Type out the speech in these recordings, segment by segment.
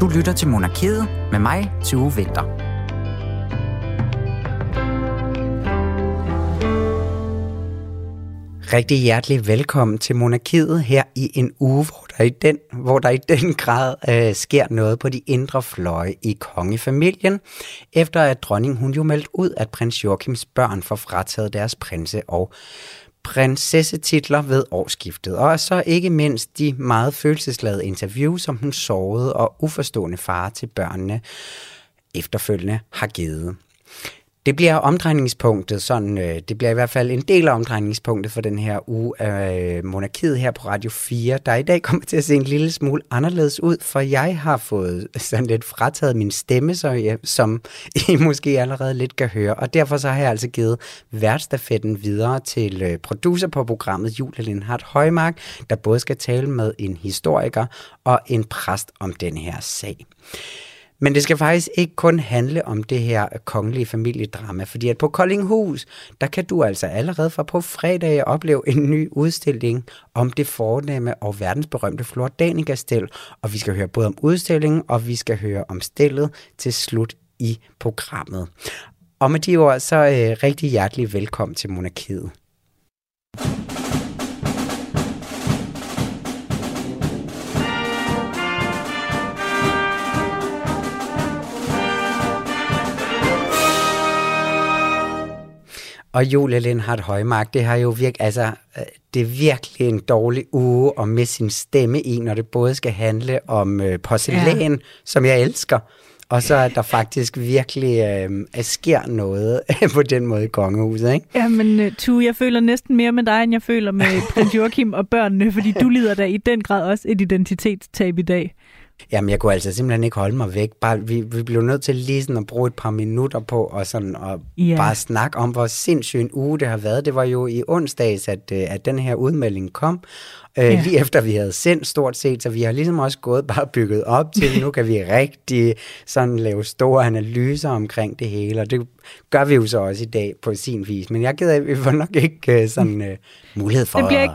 Du lytter til Monarkiet med mig, Tue Vinter. Rigtig hjertelig velkommen til Monarkiet her i en uge, hvor der i den, hvor der i den grad øh, sker noget på de indre fløje i kongefamilien, efter at dronningen hun jo meldte ud, at prins Joachims børn får frataget deres prinse- og prinsessetitler ved årsskiftet, og så ikke mindst de meget følelsesladede interviews, som den sårede og uforstående far til børnene efterfølgende har givet. Det bliver omdrejningspunktet, sådan, øh, det bliver i hvert fald en del af omdrejningspunktet for den her uge af øh, Monarkiet her på Radio 4, der i dag kommer til at se en lille smule anderledes ud, for jeg har fået sådan lidt frataget min stemme, så jeg, som I måske allerede lidt kan høre, og derfor så har jeg altså givet værtstafetten videre til øh, producer på programmet, Julie Lindhardt Højmark, der både skal tale med en historiker og en præst om den her sag. Men det skal faktisk ikke kun handle om det her kongelige familiedrama, fordi at på Koldinghus, der kan du altså allerede fra på fredag opleve en ny udstilling om det fornemme og verdensberømte Flor Danica-stil, og vi skal høre både om udstillingen, og vi skal høre om stillet til slut i programmet. Og med de ord, så øh, rigtig hjertelig velkommen til Monarkiet. Og Julia Lindhardt Højmark, det har jo virkelig, altså, øh, det er virkelig en dårlig uge at med sin stemme i, når det både skal handle om øh, porcelæn, ja. som jeg elsker, og så at der faktisk virkelig øh, sker noget på den måde i kongehuset, ikke? Ja, men uh, Tu, jeg føler næsten mere med dig, end jeg føler med prins Joachim og børnene, fordi du lider da i den grad også et identitetstab i dag. Jamen, jeg kunne altså simpelthen ikke holde mig væk. Bare, vi, vi blev nødt til lige sådan at bruge et par minutter på og sådan og ja. bare snakke om, hvor sindssyg en uge det har været. Det var jo i onsdags, at, øh, at den her udmelding kom, øh, lige efter vi havde sendt stort set, så vi har ligesom også gået bare bygget op til, nu kan vi rigtig sådan lave store analyser omkring det hele, og det gør vi jo så også i dag på sin vis. Men jeg gider, vi får nok ikke uh, sådan uh, mulighed for det bliver ikke,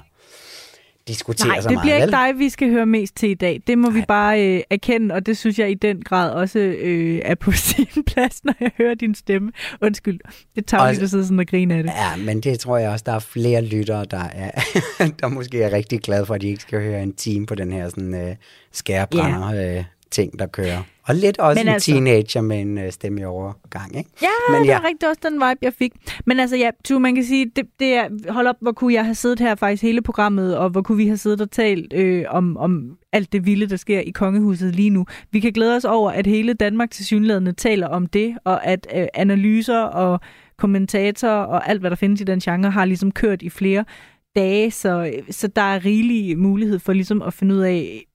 diskutere Nej, så det meget. bliver ikke dig, vi skal høre mest til i dag. Det må Nej. vi bare øh, erkende, og det synes jeg i den grad også øh, er på sin plads, når jeg hører din stemme. Undskyld, det tager vi, der sidder sådan og griner af det. Ja, men det tror jeg også, der er flere lyttere, der, er, der måske er rigtig glade for, at de ikke skal høre en time på den her sådan, øh, skærebrænder øh, ting, der kører. Og lidt også Men en altså- teenager med en øh, stemme i overgang, ikke? Ja, Men ja. ja. det er rigtig også den vibe, jeg fik. Men altså, ja, tu, man kan sige, det, det er, hold op, hvor kunne jeg have siddet her faktisk hele programmet, og hvor kunne vi have siddet og talt øh, om, om alt det vilde, der sker i kongehuset lige nu. Vi kan glæde os over, at hele Danmark til synlædende taler om det, og at øh, analyser og kommentatorer og alt, hvad der findes i den genre, har ligesom kørt i flere dage, så, så der er rigelig mulighed for ligesom at finde ud af,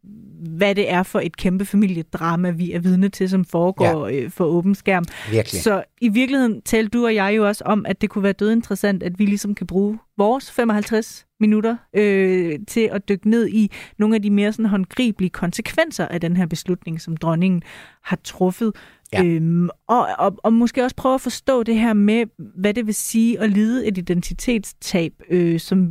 hvad det er for et kæmpe familiedrama, vi er vidne til, som foregår ja. øh, for åben skærm. Virkelig. Så i virkeligheden talte du og jeg jo også om, at det kunne være død interessant, at vi ligesom kan bruge vores 55 minutter øh, til at dykke ned i nogle af de mere sådan håndgribelige konsekvenser af den her beslutning, som dronningen har truffet. Ja. Øhm, og, og, og måske også prøve at forstå det her med, hvad det vil sige at lide et identitetstab, øh, som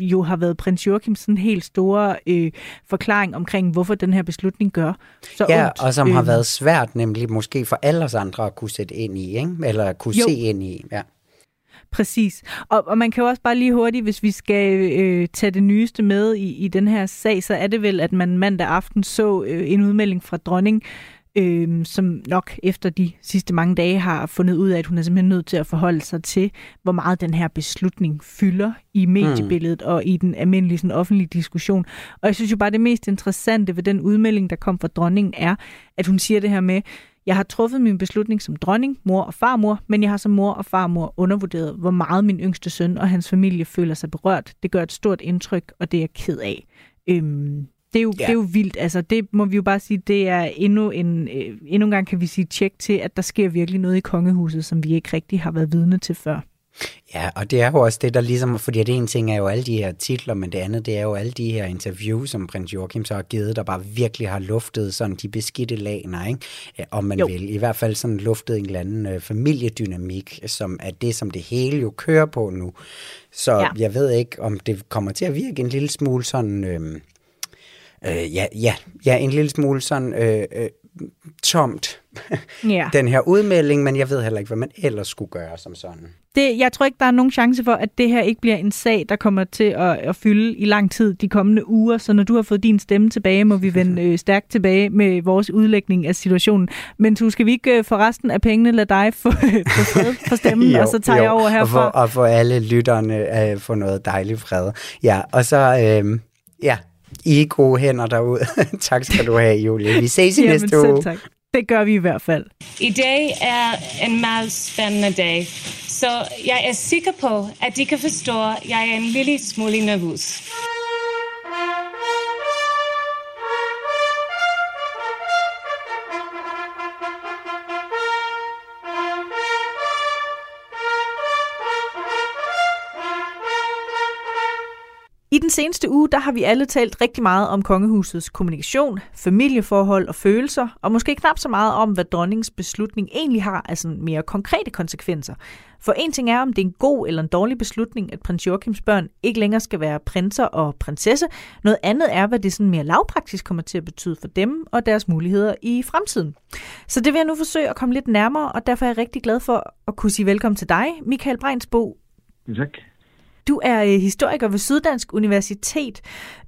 jo har været prins Joachims sådan helt store øh, forklaring omkring, hvorfor den her beslutning gør så Ja, ondt. og som har Øh, været svært nemlig måske for alle os andre at kunne sætte ind i, ikke? eller kunne Jo. se ind i. Ja. Præcis. Og, og man kan jo også bare lige hurtigt, hvis vi skal øh, tage det nyeste med i, i den her sag, så er det vel, at man mandag aften så øh, en udmelding fra dronning, øh, som nok efter de sidste mange dage har fundet ud af, at hun er simpelthen nødt til at forholde sig til, hvor meget den her beslutning fylder i mediebilledet mm. og i den almindelige sådan, offentlige diskussion. Og jeg synes jo bare, det mest interessante ved den udmelding, der kom fra dronningen, er, at hun siger det her med, jeg har truffet min beslutning som dronning, mor og farmor, men jeg har som mor og farmor undervurderet, hvor meget min yngste søn og hans familie føler sig berørt. Det gør et stort indtryk, og det er jeg ked af. Øhm, det er, jo, Ja. det er jo vildt. Altså, det må vi jo bare sige, det er endnu en, øh, endnu en gang kan vi sige tjek til, at der sker virkelig noget i kongehuset, som vi ikke rigtig har været vidne til før. Ja, og det er jo også det, der ligesom, fordi det ene ting er jo alle de her titler, men det andet, det er jo alle de her interviews, som prins Joachim så har givet, der bare virkelig har luftet sådan de beskidte lagner, ikke? Om man Jo. vil. I hvert fald sådan luftet en eller anden øh, familiedynamik, som er det, som det hele jo kører på nu. Så. Ja. jeg ved ikke, om det kommer til at virke en lille smule sådan... Øh, øh, ja, ja, ja, en lille smule sådan øh, øh, tomt, Ja. den her udmelding, men jeg ved heller ikke, hvad man ellers skulle gøre som sådan. Det, jeg tror ikke, der er nogen chance for, at det her ikke bliver en sag, der kommer til at, at fylde i lang tid de kommende uger. Så når du har fået din stemme tilbage, må vi vende øh, stærkt tilbage med vores udlægning af situationen. Men du skal vi ikke øh, for resten af pengene lade dig få, få fred for stemmen, og så tager jeg over Og for, herfra. og for alle lytterne øh, få noget dejligt fred. Ja, og så, øh, ja, I er gode hænder derude. tak skal du have, Julie. Vi ses i Jamen, næste uge. tak. Det gør vi i hvert fald. I dag er en meget spændende dag, så jeg er sikker på, at de kan forstå, at jeg er en lille smule nervøs. I den seneste uge, der har vi alle talt rigtig meget om kongehusets kommunikation, familieforhold og følelser, og måske knap så meget om, hvad dronningens beslutning egentlig har af sådan mere konkrete konsekvenser. For en ting er, om det er en god eller en dårlig beslutning, at prins Joachims børn ikke længere skal være prinser og prinsesse. Noget andet er, hvad det sådan mere lavpraktisk kommer til at betyde for dem og deres muligheder i fremtiden. Så det vil jeg nu forsøge at komme lidt nærmere, og derfor er jeg rigtig glad for at kunne sige velkommen til dig, Michael Breinsbo, Tak du er øh, historiker ved Syddansk Universitet,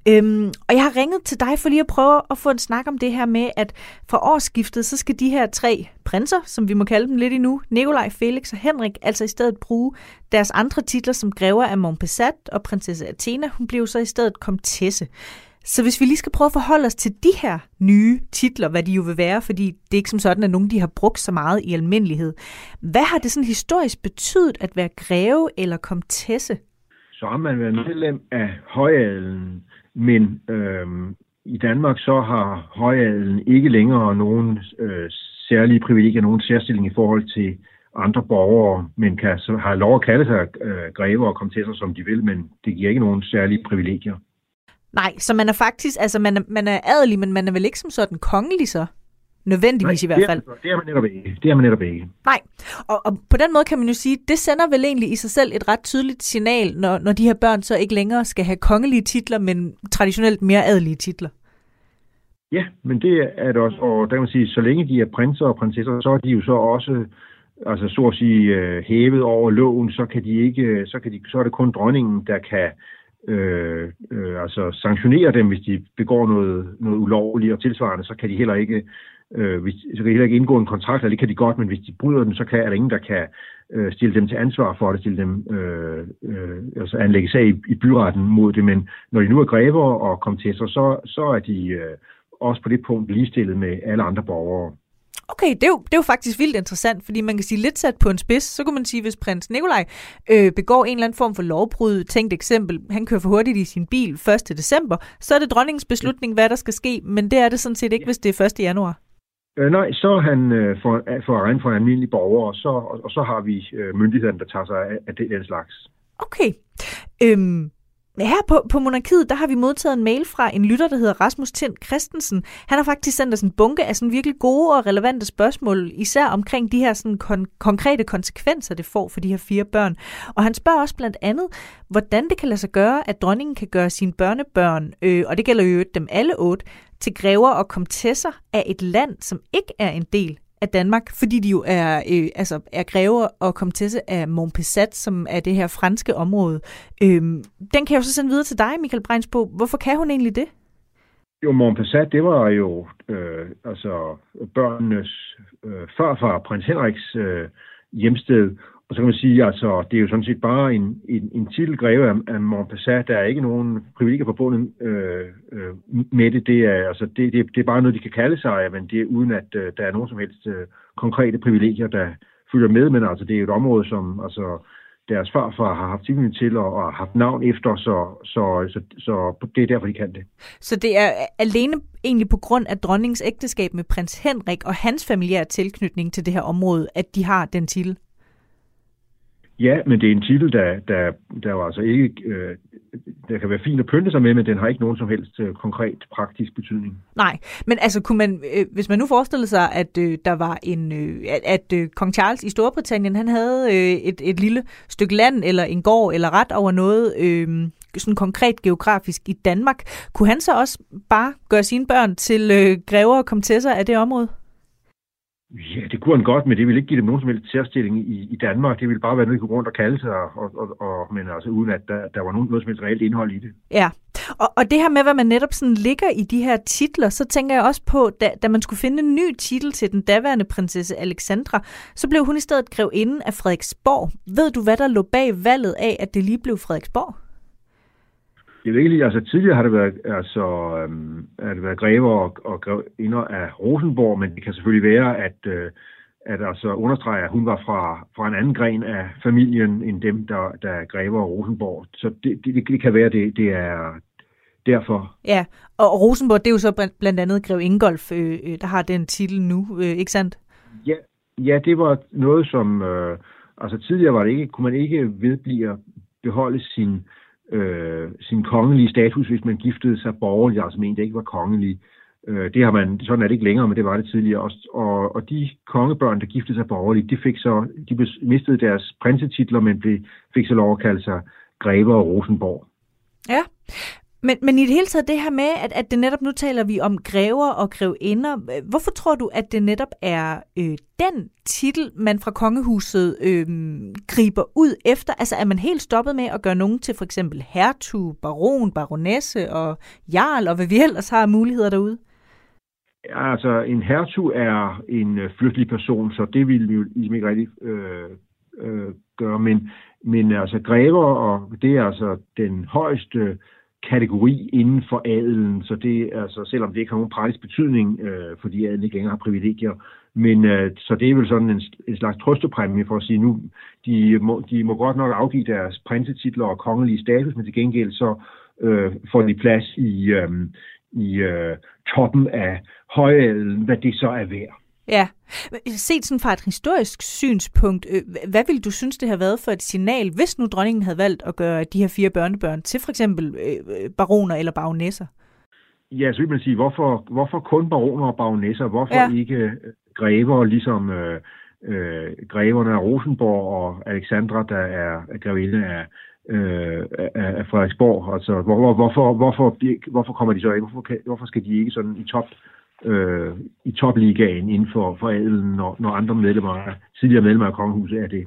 øhm, og jeg har ringet til dig for lige at prøve at få en snak om det her med, at fra årsskiftet, så skal de her tre prinser, som vi må kalde dem lidt endnu, Nikolaj, Felix og Henrik, altså i stedet bruge deres andre titler som grever af Montpessat og prinsesse Athena. Hun blev så i stedet komtesse. Så hvis vi lige skal prøve at forholde os til de her nye titler, hvad de jo vil være, fordi det er ikke som sådan, at nogen de har brugt så meget i almindelighed. Hvad har det sådan historisk betydet at være greve eller komtesse? Så har man været medlem af højadelen, men øh, i Danmark så har højadelen ikke længere nogen øh, særlige privilegier, nogen særstilling i forhold til andre borgere, men kan så har lov at kalde sig øh, grever og komtesser, som de vil, men det giver ikke nogen særlige privilegier. Nej, så man er faktisk, altså man er, man er adelig, men man er vel ikke som sådan kongelig så? Nødvendigvis i hvert fald. Det er, det er man netop ikke. Det er man netop ikke. Nej, og, og på den måde kan man jo sige, det sender vel egentlig i sig selv et ret tydeligt signal, når, når de her børn så ikke længere skal have kongelige titler, men traditionelt mere adelige titler. Ja, men det er det også, og der kan man sige, så længe de er prinser og prinsesser, så er de jo så også, altså så at sige, øh, hævet over loven, så kan de ikke, så, kan de, så er det kun dronningen, der kan øh, øh, altså sanktionere dem, hvis de begår noget, noget ulovligt og tilsvarende, så kan de heller ikke øh, hvis, så kan de heller ikke indgå en kontrakt, eller det kan de godt, men hvis de bryder den, så kan, er der ingen, der kan øh, stille dem til ansvar for det, stille dem, øh, øh, altså anlægge sag i, i byretten mod det, men når de nu er grever og komtesser, så, så er de øh, også på det punkt ligestillet med alle andre borgere. Okay, det er, jo, det er jo faktisk vildt interessant, fordi man kan sige lidt sat på en spids, så kunne man sige, hvis prins Nikolaj øh, begår en eller anden form for lovbrud, tænkt eksempel, han kører for hurtigt i sin bil 1. december, så er det dronningens beslutning, hvad der skal ske, men det er det sådan set ikke, hvis det er 1. januar. Øh, nej, så er han øh, for, øh, for egen for en almindelig borger, og så, og, og så har vi øh, myndighederne, der tager sig af, af det, den slags. Okay. Øhm, her på, på Monarkiet, der har vi modtaget en mail fra en lytter, der hedder Rasmus Tind Christensen. Han har faktisk sendt os en bunke af sådan virkelig gode og relevante spørgsmål, især omkring de her sådan kon- konkrete konsekvenser, det får for de her fire børn. Og han spørger også blandt andet, hvordan det kan lade sig gøre, at dronningen kan gøre sine børnebørn, øh, og det gælder jo dem alle otte, til grever og komtesser af et land, som ikke er en del af Danmark, fordi de jo er, øh, altså, er grever og komtesse af Montpessat, som er det her franske område. Øh, den kan jeg jo så sende videre til dig, Michael Breinsbo. Hvorfor kan hun egentlig det? Jo, Montpessat, det var jo øh, altså børnenes øh, farfar, prins Henriks øh, hjemsted. Og så kan man sige, altså, det er jo sådan set bare en, en, en titelgreve af, af Montpassat. Der er ikke nogen privilegier forbundet øh, øh, med det. Det er, altså, det, det, det er bare noget, de kan kalde sig, men det er uden, at øh, der er nogen som helst øh, konkrete privilegier, der følger med. Men altså, det er et område, som altså, deres farfar har haft tilknytning til og, og har haft navn efter, så, så, så, så det er derfor, de kan det. Så det er alene egentlig på grund af dronningens ægteskab med prins Henrik og hans familiære tilknytning til det her område, at de har den titel? Ja, men det er en titel, der, der, der jo altså ikke, øh, der kan være fint at pynte sig med, men den har ikke nogen som helst øh, konkret praktisk betydning. Nej, men altså kunne man, øh, hvis man nu forestillede sig, at øh, der var en, øh, at, øh, kong Charles i Storbritannien, han havde øh, et, et lille stykke land, eller en gård, eller ret over noget, øh, sådan konkret geografisk i Danmark. Kunne han så også bare gøre sine børn til øh, grever og komtesser af det område? Ja, det kunne han godt, men det ville ikke give dem nogen som helst særstilling i, i Danmark. Det ville bare være noget, de kunne rundt og kalde sig, og, og, og, men altså uden at der, der var nogen, noget som helst reelt indhold i det. Ja, og, og det her med, hvad man netop sådan ligger i de her titler, så tænker jeg også på, da, da man skulle finde en ny titel til den daværende prinsesse Alexandra, så blev hun i stedet grevinde af Frederiksborg. Ved du, hvad der lå bag valget af, at det lige blev Frederiksborg? Jeg ved ikke lige, altså tidligere har det været, altså, øhm, har det været grever og, og grevinder af Rosenborg, men det kan selvfølgelig være, at, øh, at altså understrege, at hun var fra, fra en anden gren af familien end dem, der, der er grever og Rosenborg. Så det, det, det kan være, det, det er derfor. Ja, og Rosenborg, det er jo så blandt andet Grev Ingolf, øh, øh, der har den titel nu, øh, ikke sandt? Ja, ja, det var noget, som... Øh, altså tidligere var det ikke, kunne man ikke vedblive at beholde sin øh, sin kongelige status, hvis man giftede sig borgerligt, altså men det ikke var kongelig. Øh, det har man, sådan er det ikke længere, men det var det tidligere også. Og, og de kongebørn, der giftede sig borgerligt, de fik så, de mistede deres prinsetitler, men blev, fik så lov at kalde sig Grever og Rosenborg. Ja, men, men i det hele taget det her med, at, at det netop nu taler vi om grever og grevinder. Øh, hvorfor tror du, at det netop er øh, den titel, man fra kongehuset øh, griber ud efter? Altså er man helt stoppet med at gøre nogen til for eksempel hertug, baron, baronesse og jarl, og hvad vi ellers har muligheder derude? Ja, altså en hertug er en øh, person, så det vil vi jo ligesom ikke rigtig øh, øh, gøre. Men, men altså grever, og det er altså den højeste kategori inden for adelen, så det altså, selvom det ikke har nogen praktisk betydning, øh, fordi adelen ikke længere har privilegier, men øh, så det er vel sådan en, en slags trøstepræmie for at sige, nu, de må, de må godt nok afgive deres prinsetitler og kongelige status, men til gengæld så øh, får de plads i, øh, i øh, toppen af højadelen, hvad det så er værd. Ja. Set sådan fra et historisk synspunkt, øh, hvad ville du synes, det har været for et signal, hvis nu dronningen havde valgt at gøre de her fire børnebørn til for eksempel øh, baroner eller baronesser? Ja, så vil man sige, hvorfor, hvorfor kun baroner og baronesser? Hvorfor ja. ikke øh, grever, ligesom øh, øh, greverne af Rosenborg og Alexandra, der er grevinde af, øh, af Frederiksborg? Altså, hvor, hvor, hvorfor, hvorfor, hvorfor kommer de så ind? Hvorfor, hvorfor skal de ikke sådan i top øh, i topligaen inden for, for adelen, når, når andre medlemmer, tidligere medlemmer af kongehuset er det.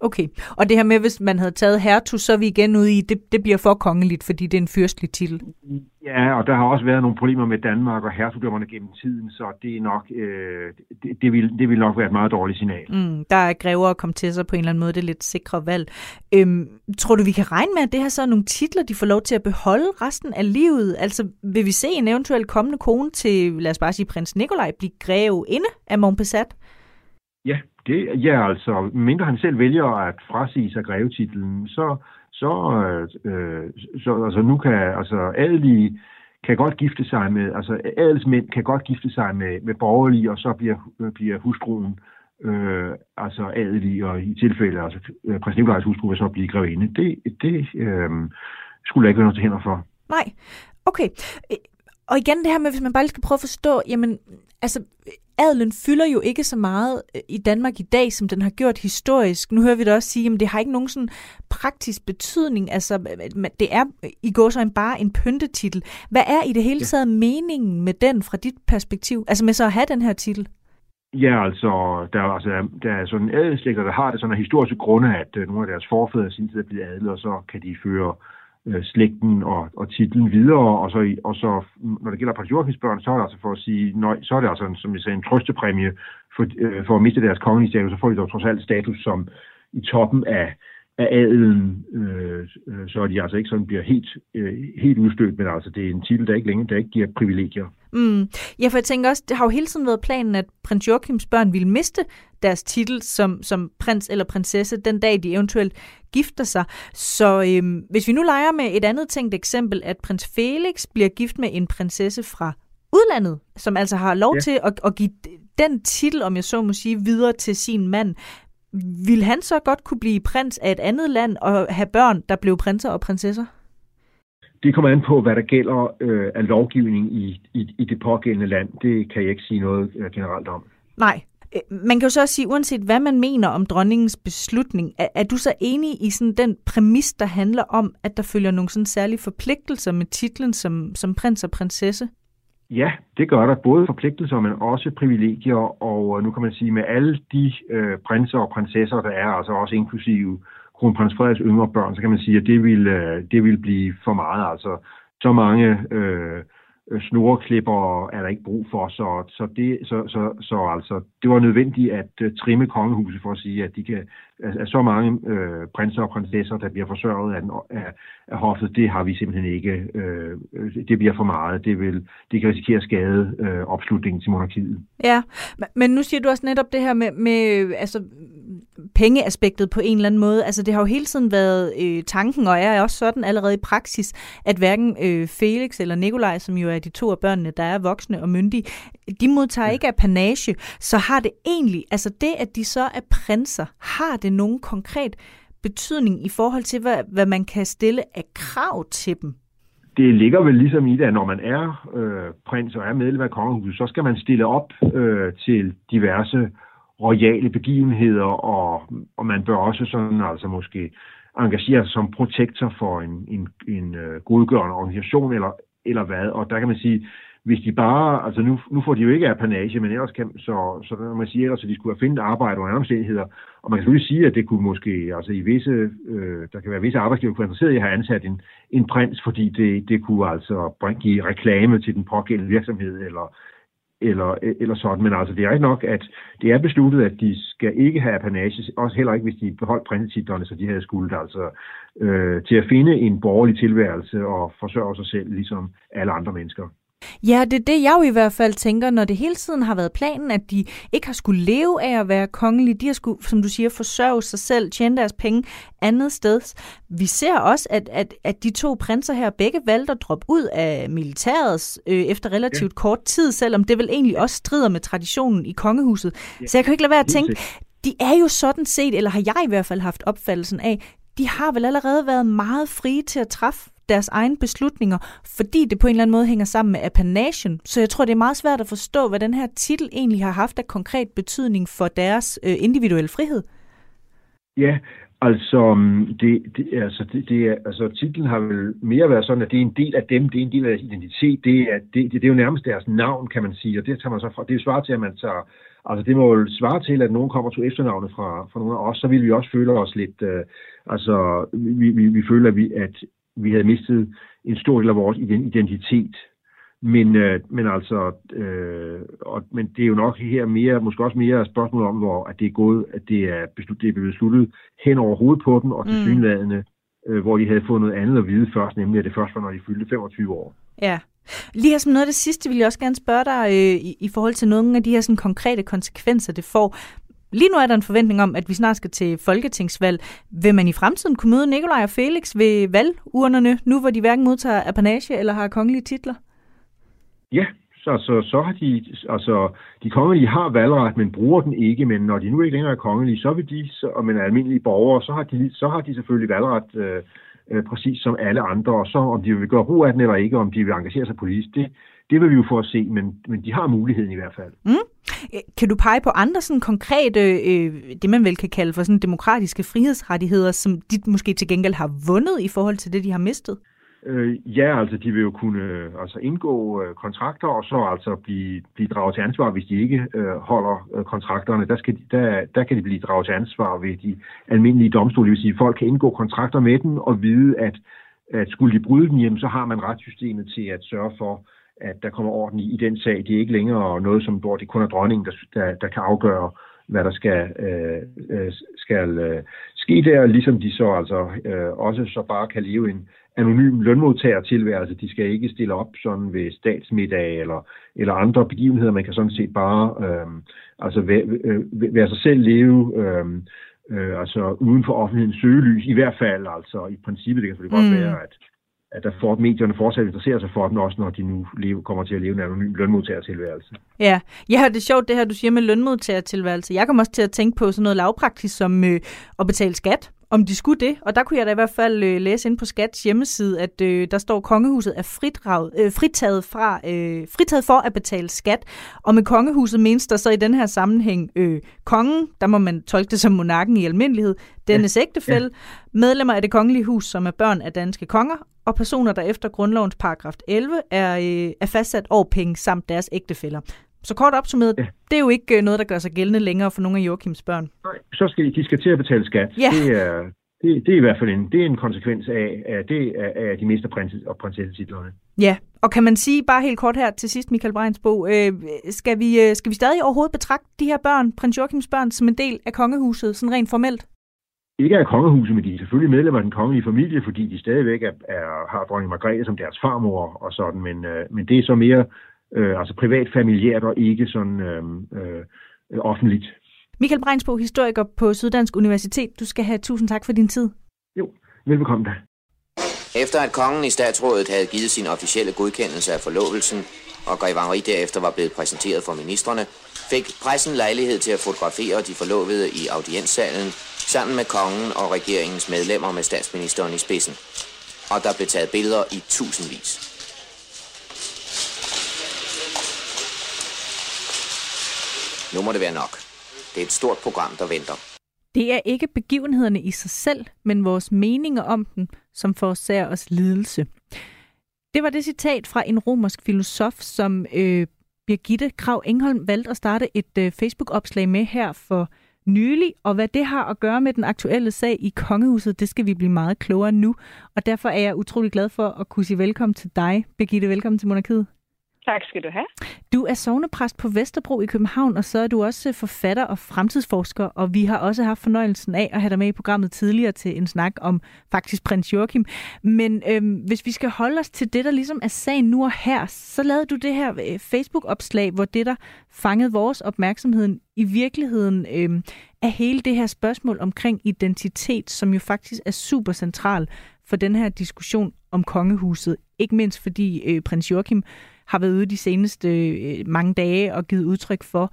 Okay, og det her med, hvis man havde taget hertug, så er vi igen ude i, det, det bliver for kongeligt, fordi det er en fyrstelig titel. Ja, og der har også været nogle problemer med Danmark og hertugdømmerne gennem tiden, så det er nok, øh, det, det, vil, det vil nok være et meget dårligt signal. Mm, der er grever og sig på en eller anden måde, det er lidt sikre valg. Øhm, tror du, vi kan regne med, at det her så er nogle titler, de får lov til at beholde resten af livet? Altså, vil vi se en eventuel kommende kone til, lad os bare sige, prins Nikolaj blive greve inde af Montpessat? Ja, det, ja, altså, mindre han selv vælger at frasige sig grevetitlen, så, så, øh, så altså, nu kan altså, adelige kan godt gifte sig med, altså adelsmænd kan godt gifte sig med, med borgerlige, og så bliver, øh, bliver hustruen øh, altså adelig, og i tilfælde, altså øh, prins Nikolajs hustru vil så blive grevinde. Det, det øh, skulle der ikke være noget til hænder for. Nej, okay. Og igen det her med, hvis man bare lige skal prøve at forstå, jamen, altså, adelen fylder jo ikke så meget øh, i Danmark i dag, som den har gjort historisk. Nu hører vi det også sige, at det har ikke nogen sådan praktisk betydning. Altså, det er i går så en bare en pyntetitel. Hvad er i det hele taget ja. meningen med den fra dit perspektiv? Altså med så at have den her titel? Ja, altså, der, altså, der er sådan adelslægter, der har det sådan af historiske grunde, at uh, nogle af deres forfædre sin tid er blevet adlet, og så kan de føre øh, slægten og, og titlen videre, og så, og så når det gælder prins Joachims børn, så er det altså for at sige, nøj, så er det altså, en, som jeg sagde, en trøstepræmie for, øh, for at miste deres kongelige status, så får de dog trods alt status som i toppen af, af adelen, øh, så er de altså ikke sådan bliver helt, øh, helt udstødt, men altså det er en titel, der ikke længere, der ikke giver privilegier. Mm. Ja, for jeg tænker også, det har jo hele tiden været planen, at prins Joachims børn ville miste deres titel som, som prins eller prinsesse den dag, de eventuelt gifter sig. Så øhm, hvis vi nu leger med et andet tænkt eksempel, at prins Felix bliver gift med en prinsesse fra udlandet, som altså har lov ja. til at, at give den titel, om jeg så må sige, videre til sin mand. Vil han så godt kunne blive prins af et andet land og have børn, der blev prinser og prinsesser? Det kommer an på, hvad der gælder øh, af lovgivning i, i, i det pågældende land. Det kan jeg ikke sige noget øh, generelt om. Nej, Øh, man kan jo så også sige, uanset hvad man mener om dronningens beslutning, er, er du så enig i sådan den præmis, der handler om, at der følger nogle sådan særlige forpligtelser med titlen som, som prins og prinsesse? Ja, det gør der. Både forpligtelser, men også privilegier. Og øh, nu kan man sige, med alle de øh, prinser og prinsesser, der er, altså også inklusive kronprins Frederiks yngre børn, så kan man sige, at det vil, øh, det vil blive for meget. Altså så mange øh, Øh, snoreklipper er der ikke brug for, så, så, det, så, så, så altså, det var nødvendigt at øh, trimme kongehuset for at sige, at de kan, at, at så mange øh, prinser og prinsesser, der bliver forsørget af, af, af hoffet, det har vi simpelthen ikke. Øh, øh, det bliver for meget. Det, vil, det kan risikere at skade øh, opslutningen til monarkiet. Ja, men nu siger du også netop det her med, med altså, pengeaspektet på en eller anden måde. Altså det har jo hele tiden været øh, tanken, og er også sådan allerede i praksis, at hverken øh, Felix eller Nikolaj, som jo er de to af børnene, der er voksne og myndige, de modtager ja. ikke af panage. Så har det egentlig, altså det, at de så er prinser, har det nogen konkret betydning i forhold til, hvad, hvad man kan stille af krav til dem? det ligger vel ligesom i det, at når man er øh, prins og er medlem af kongehuset, så skal man stille op øh, til diverse royale begivenheder, og, og man bør også sådan altså måske engagere sig som protektor for en, en, en uh, godgørende organisation, eller, eller hvad. Og der kan man sige, hvis de bare, altså nu, nu får de jo ikke apanage, men ellers kan, så, så der man sige, ellers, at de skulle have fundet arbejde under omstændigheder. Og man kan selvfølgelig sige, at det kunne måske, altså i visse, øh, der kan være visse arbejdsgiver, kunne være interesseret i at have ansat en, en prins, fordi det, det kunne altså bringe, give reklame til den pågældende virksomhed, eller, eller, eller sådan. Men altså, det er ikke nok, at det er besluttet, at de skal ikke have apanage, også heller ikke, hvis de beholdt prinsetitlerne, så de havde skuldt altså øh, til at finde en borgerlig tilværelse og forsørge sig selv, ligesom alle andre mennesker. Ja, det er det, jeg jo i hvert fald tænker, når det hele tiden har været planen, at de ikke har skulle leve af at være kongelige. De har skulle, som du siger, forsørge sig selv, tjene deres penge andet sted. Vi ser også, at, at, at de to prinser her begge valgte at droppe ud af militæret øh, efter relativt ja. kort tid, selvom det vel egentlig også strider med traditionen i kongehuset. Ja. Så jeg kan ikke lade være at tænke, de er jo sådan set, eller har jeg i hvert fald haft opfattelsen af, de har vel allerede været meget frie til at træffe deres egne beslutninger, fordi det på en eller anden måde hænger sammen med apanagen. Så jeg tror, det er meget svært at forstå, hvad den her titel egentlig har haft af konkret betydning for deres øh, individuelle frihed. Ja, Altså, mm, det, det, altså, det, det er, altså, titlen har vel mere været sådan, at det er en del af dem, det er en del af deres identitet, det er, det, det, det er jo nærmest deres navn, kan man sige, og det tager man så fra, det er svaret til, at man tager, altså det må jo svare til, at nogen kommer til efternavnet fra, fra nogle af os, så vil vi også føle os lidt, øh, altså, vi, vi, vi føler, at vi, at vi havde mistet en stor del af vores identitet. Men, øh, men altså, øh, og, men det er jo nok her mere, måske også mere et spørgsmål om, hvor at det er gået, at det er, beslut, det er blevet besluttet hen over hovedet på dem, og til mm. synlædende, øh, hvor de havde fået noget andet at vide først, nemlig at det først var, når de fyldte 25 år. Ja. Lige her som noget af det sidste, vil jeg også gerne spørge dig øh, i, i forhold til nogle af de her sådan, konkrete konsekvenser, det får. Lige nu er der en forventning om, at vi snart skal til folketingsvalg. Vil man i fremtiden kunne møde Nikolaj og Felix ved valgurnerne, nu hvor de hverken modtager apanage eller har kongelige titler? Ja, så, så, så har de, altså, de kongelige har valgret, men bruger den ikke, men når de nu ikke længere er kongelige, så vil de, så, og man er almindelige borgere, så har de, så har de selvfølgelig valgret øh, øh, præcis som alle andre, og så om de vil gøre brug af den eller ikke, om de vil engagere sig politisk, det, det vil vi jo få at se, men, men de har muligheden i hvert fald. Mm. Kan du pege på andre sådan konkrete, øh, det man vel kan kalde for sådan demokratiske frihedsrettigheder, som de måske til gengæld har vundet i forhold til det, de har mistet? Øh, ja, altså de vil jo kunne øh, altså indgå øh, kontrakter og så altså blive, blive draget til ansvar, hvis de ikke øh, holder øh, kontrakterne. Der, skal de, der, der kan de blive draget til ansvar ved de almindelige domstole. Det vil sige, at folk kan indgå kontrakter med dem og vide, at, at skulle de bryde dem hjem, så har man retssystemet til at sørge for, at der kommer orden i, i den sag. Det er ikke længere noget, som hvor det kun er dronningen, der, der, der kan afgøre, hvad der skal, øh, øh, skal øh, ske der, ligesom de så altså øh, også så bare kan leve en anonym lønmodtagertilværelse. De skal ikke stille op sådan ved statsmiddag eller, eller andre begivenheder. Man kan sådan set bare øh, altså være, øh, være sig selv leve øh, øh, altså uden for offentlighedens søgelys, i hvert fald altså i princippet. Det kan selvfølgelig mm. godt være, at at der for, medierne fortsat interesserer sig for dem, også når de nu leve, kommer til at leve en anonym lønmodtagertilværelse. Ja, ja det er sjovt det her, du siger med lønmodtagertilværelse. Jeg kommer også til at tænke på sådan noget lavpraktisk som øh, at betale skat om de skulle det. Og der kunne jeg da i hvert fald øh, læse ind på Skats hjemmeside, at øh, der står, at kongehuset er fritraget, øh, fritaget, fra, øh, fritaget for at betale skat. Og med kongehuset menes der så i den her sammenhæng øh, kongen, der må man tolke det som monarken i almindelighed, dennes ja. ægtefælde, ja. medlemmer af det kongelige hus, som er børn af danske konger, og personer, der efter grundlovens paragraf 11 er, øh, er fastsat årpenge samt deres ægtefæller. Så kort opsummeret, ja. det er jo ikke øh, noget, der gør sig gældende længere for nogle af Joachims børn. Nej, så skal de skal til at betale skat. Ja. Det, er, det, det er i hvert fald en, det er en konsekvens af, af, det, af, de mister prinses- og prinsessetitlerne. Ja, og kan man sige bare helt kort her til sidst, Michael Breinsbo, øh, skal, vi, øh, skal vi stadig overhovedet betragte de her børn, prins Joachims børn, som en del af kongehuset, sådan rent formelt? Ikke af kongehuset, men de er selvfølgelig medlemmer af den kongelige familie, fordi de stadigvæk er, er, har dronning Margrethe som deres farmor og sådan, men, øh, men det er så mere øh, altså privat familiært og ikke sådan øh, øh, offentligt. Michael Breinsbo, historiker på Syddansk Universitet. Du skal have tusind tak for din tid. Jo, velbekomme da. Efter at kongen i statsrådet havde givet sin officielle godkendelse af forlovelsen, og Grev Henri derefter var blevet præsenteret for ministerne, fik pressen lejlighed til at fotografere de forlovede i audienssalen sammen med kongen og regeringens medlemmer med statsministeren i spidsen. Og der blev taget billeder i tusindvis. Nu må det være nok. Det er et stort program, der venter. Det er ikke begivenhederne i sig selv, men vores meninger om dem, som forårsager os lidelse. Det var det citat fra en romersk filosof, som øh, Birgitte Krav Engholm valgte at starte et øh, Facebook-opslag med her for nylig, og hvad det har at gøre med den aktuelle sag i kongehuset, det skal vi blive meget klogere nu, og derfor er jeg utrolig glad for at kunne sige velkommen til dig, Birgitte. Velkommen til Monarkiet. Tak skal du have. Du er sovnepræst på Vesterbro i København, og så er du også øh, forfatter og fremtidsforsker, og vi har også haft fornøjelsen af at have dig med i programmet tidligere til en snak om faktisk prins Joachim. Men øhm, hvis vi skal holde os til det, der ligesom er sagen nu og her, så lavede du det her øh, Facebook-opslag, hvor det, der fangede vores opmærksomhed i virkeligheden øhm, er hele det her spørgsmål omkring identitet, som jo faktisk er super central for den her diskussion om kongehuset. Ikke mindst fordi øh, prins Joachim har været ude de seneste øh, mange dage og givet udtryk for,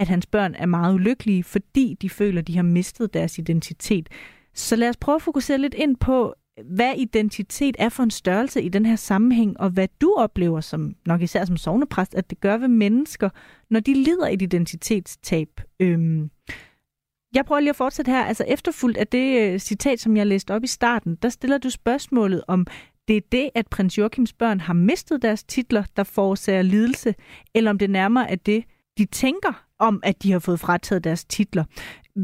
at hans børn er meget ulykkelige, fordi de føler, de har mistet deres identitet. Så lad os prøve at fokusere lidt ind på, hvad identitet er for en størrelse i den her sammenhæng, og hvad du oplever, som nok især som sovnepræst, at det gør ved mennesker, når de lider et identitetstab. Øhm, jeg prøver lige at fortsætte her. Altså efterfuldt af det uh, citat, som jeg læste op i starten, der stiller du spørgsmålet om det er det, at prins Joachims børn har mistet deres titler, der forårsager lidelse, eller om det nærmere er det, de tænker om, at de har fået frataget deres titler.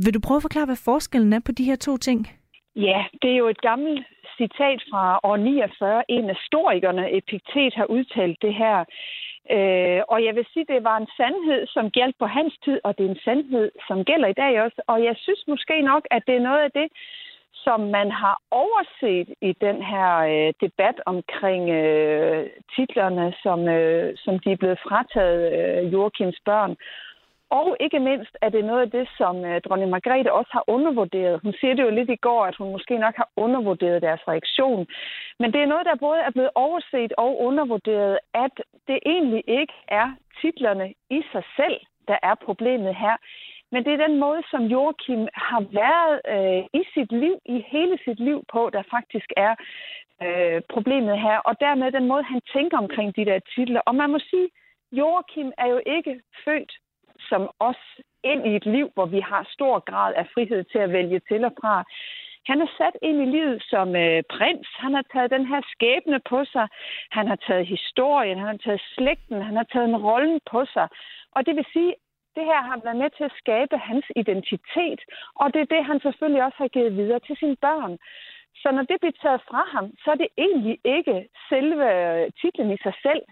Vil du prøve at forklare, hvad forskellen er på de her to ting? Ja, det er jo et gammelt citat fra år 49. En af historikerne, Epiktet, har udtalt det her. Øh, og jeg vil sige, det var en sandhed, som galt på hans tid, og det er en sandhed, som gælder i dag også. Og jeg synes måske nok, at det er noget af det, som man har overset i den her øh, debat omkring øh, titlerne, som, øh, som de er blevet frataget øh, Joachims børn. Og ikke mindst er det noget af det, som øh, dronning Margrethe også har undervurderet. Hun siger det jo lidt i går, at hun måske nok har undervurderet deres reaktion. Men det er noget, der både er blevet overset og undervurderet, at det egentlig ikke er titlerne i sig selv, der er problemet her. Men det er den måde, som Joachim har været øh, i sit liv, i hele sit liv på, der faktisk er øh, problemet her. Og dermed den måde, han tænker omkring de der titler. Og man må sige, Joachim er jo ikke født som os ind i et liv, hvor vi har stor grad af frihed til at vælge til og fra. Han er sat ind i livet som øh, prins. Han har taget den her skæbne på sig. Han har taget historien, han har taget slægten, han har taget en rollen på sig. Og det vil sige, det her har været med til at skabe hans identitet, og det er det, han selvfølgelig også har givet videre til sine børn. Så når det bliver taget fra ham, så er det egentlig ikke selve øh, titlen i sig selv,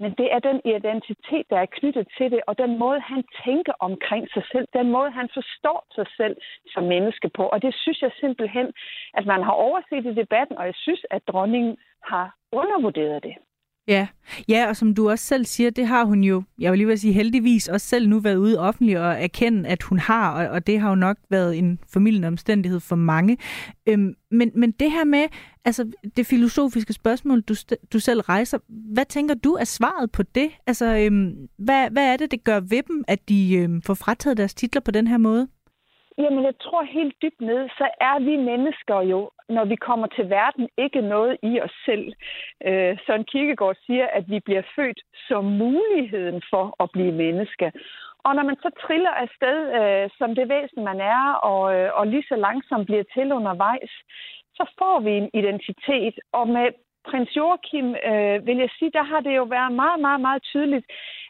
men det er den identitet, der er knyttet til det, og den måde, han tænker omkring sig selv, den måde, han forstår sig selv som menneske på. Og det synes jeg simpelthen, at man har overset i debatten, og jeg synes, at dronningen har undervurderet det. Ja. ja, og som du også selv siger, det har hun jo, jeg vil lige vil sige heldigvis, også selv nu været ude offentligt og erkende, at hun har, og, og det har jo nok været en formidlende omstændighed for mange. Øhm, men, men det her med, altså det filosofiske spørgsmål, du, du selv rejser, hvad tænker du er svaret på det? Altså, øhm, hvad, hvad er det, det gør ved dem, at de øhm, får frataget deres titler på den her måde? Jamen, jeg tror helt dybt ned, så er vi mennesker jo, når vi kommer til verden, ikke noget i os selv. Øh, Søren Kierkegaard siger, at vi bliver født som muligheden for at blive menneske. Og når man så triller afsted øh, som det væsen, man er, og, øh, og lige så langsomt bliver til undervejs, så får vi en identitet. Og med prins Joachim, øh, vil jeg sige, der har det jo været meget, meget, meget tydeligt,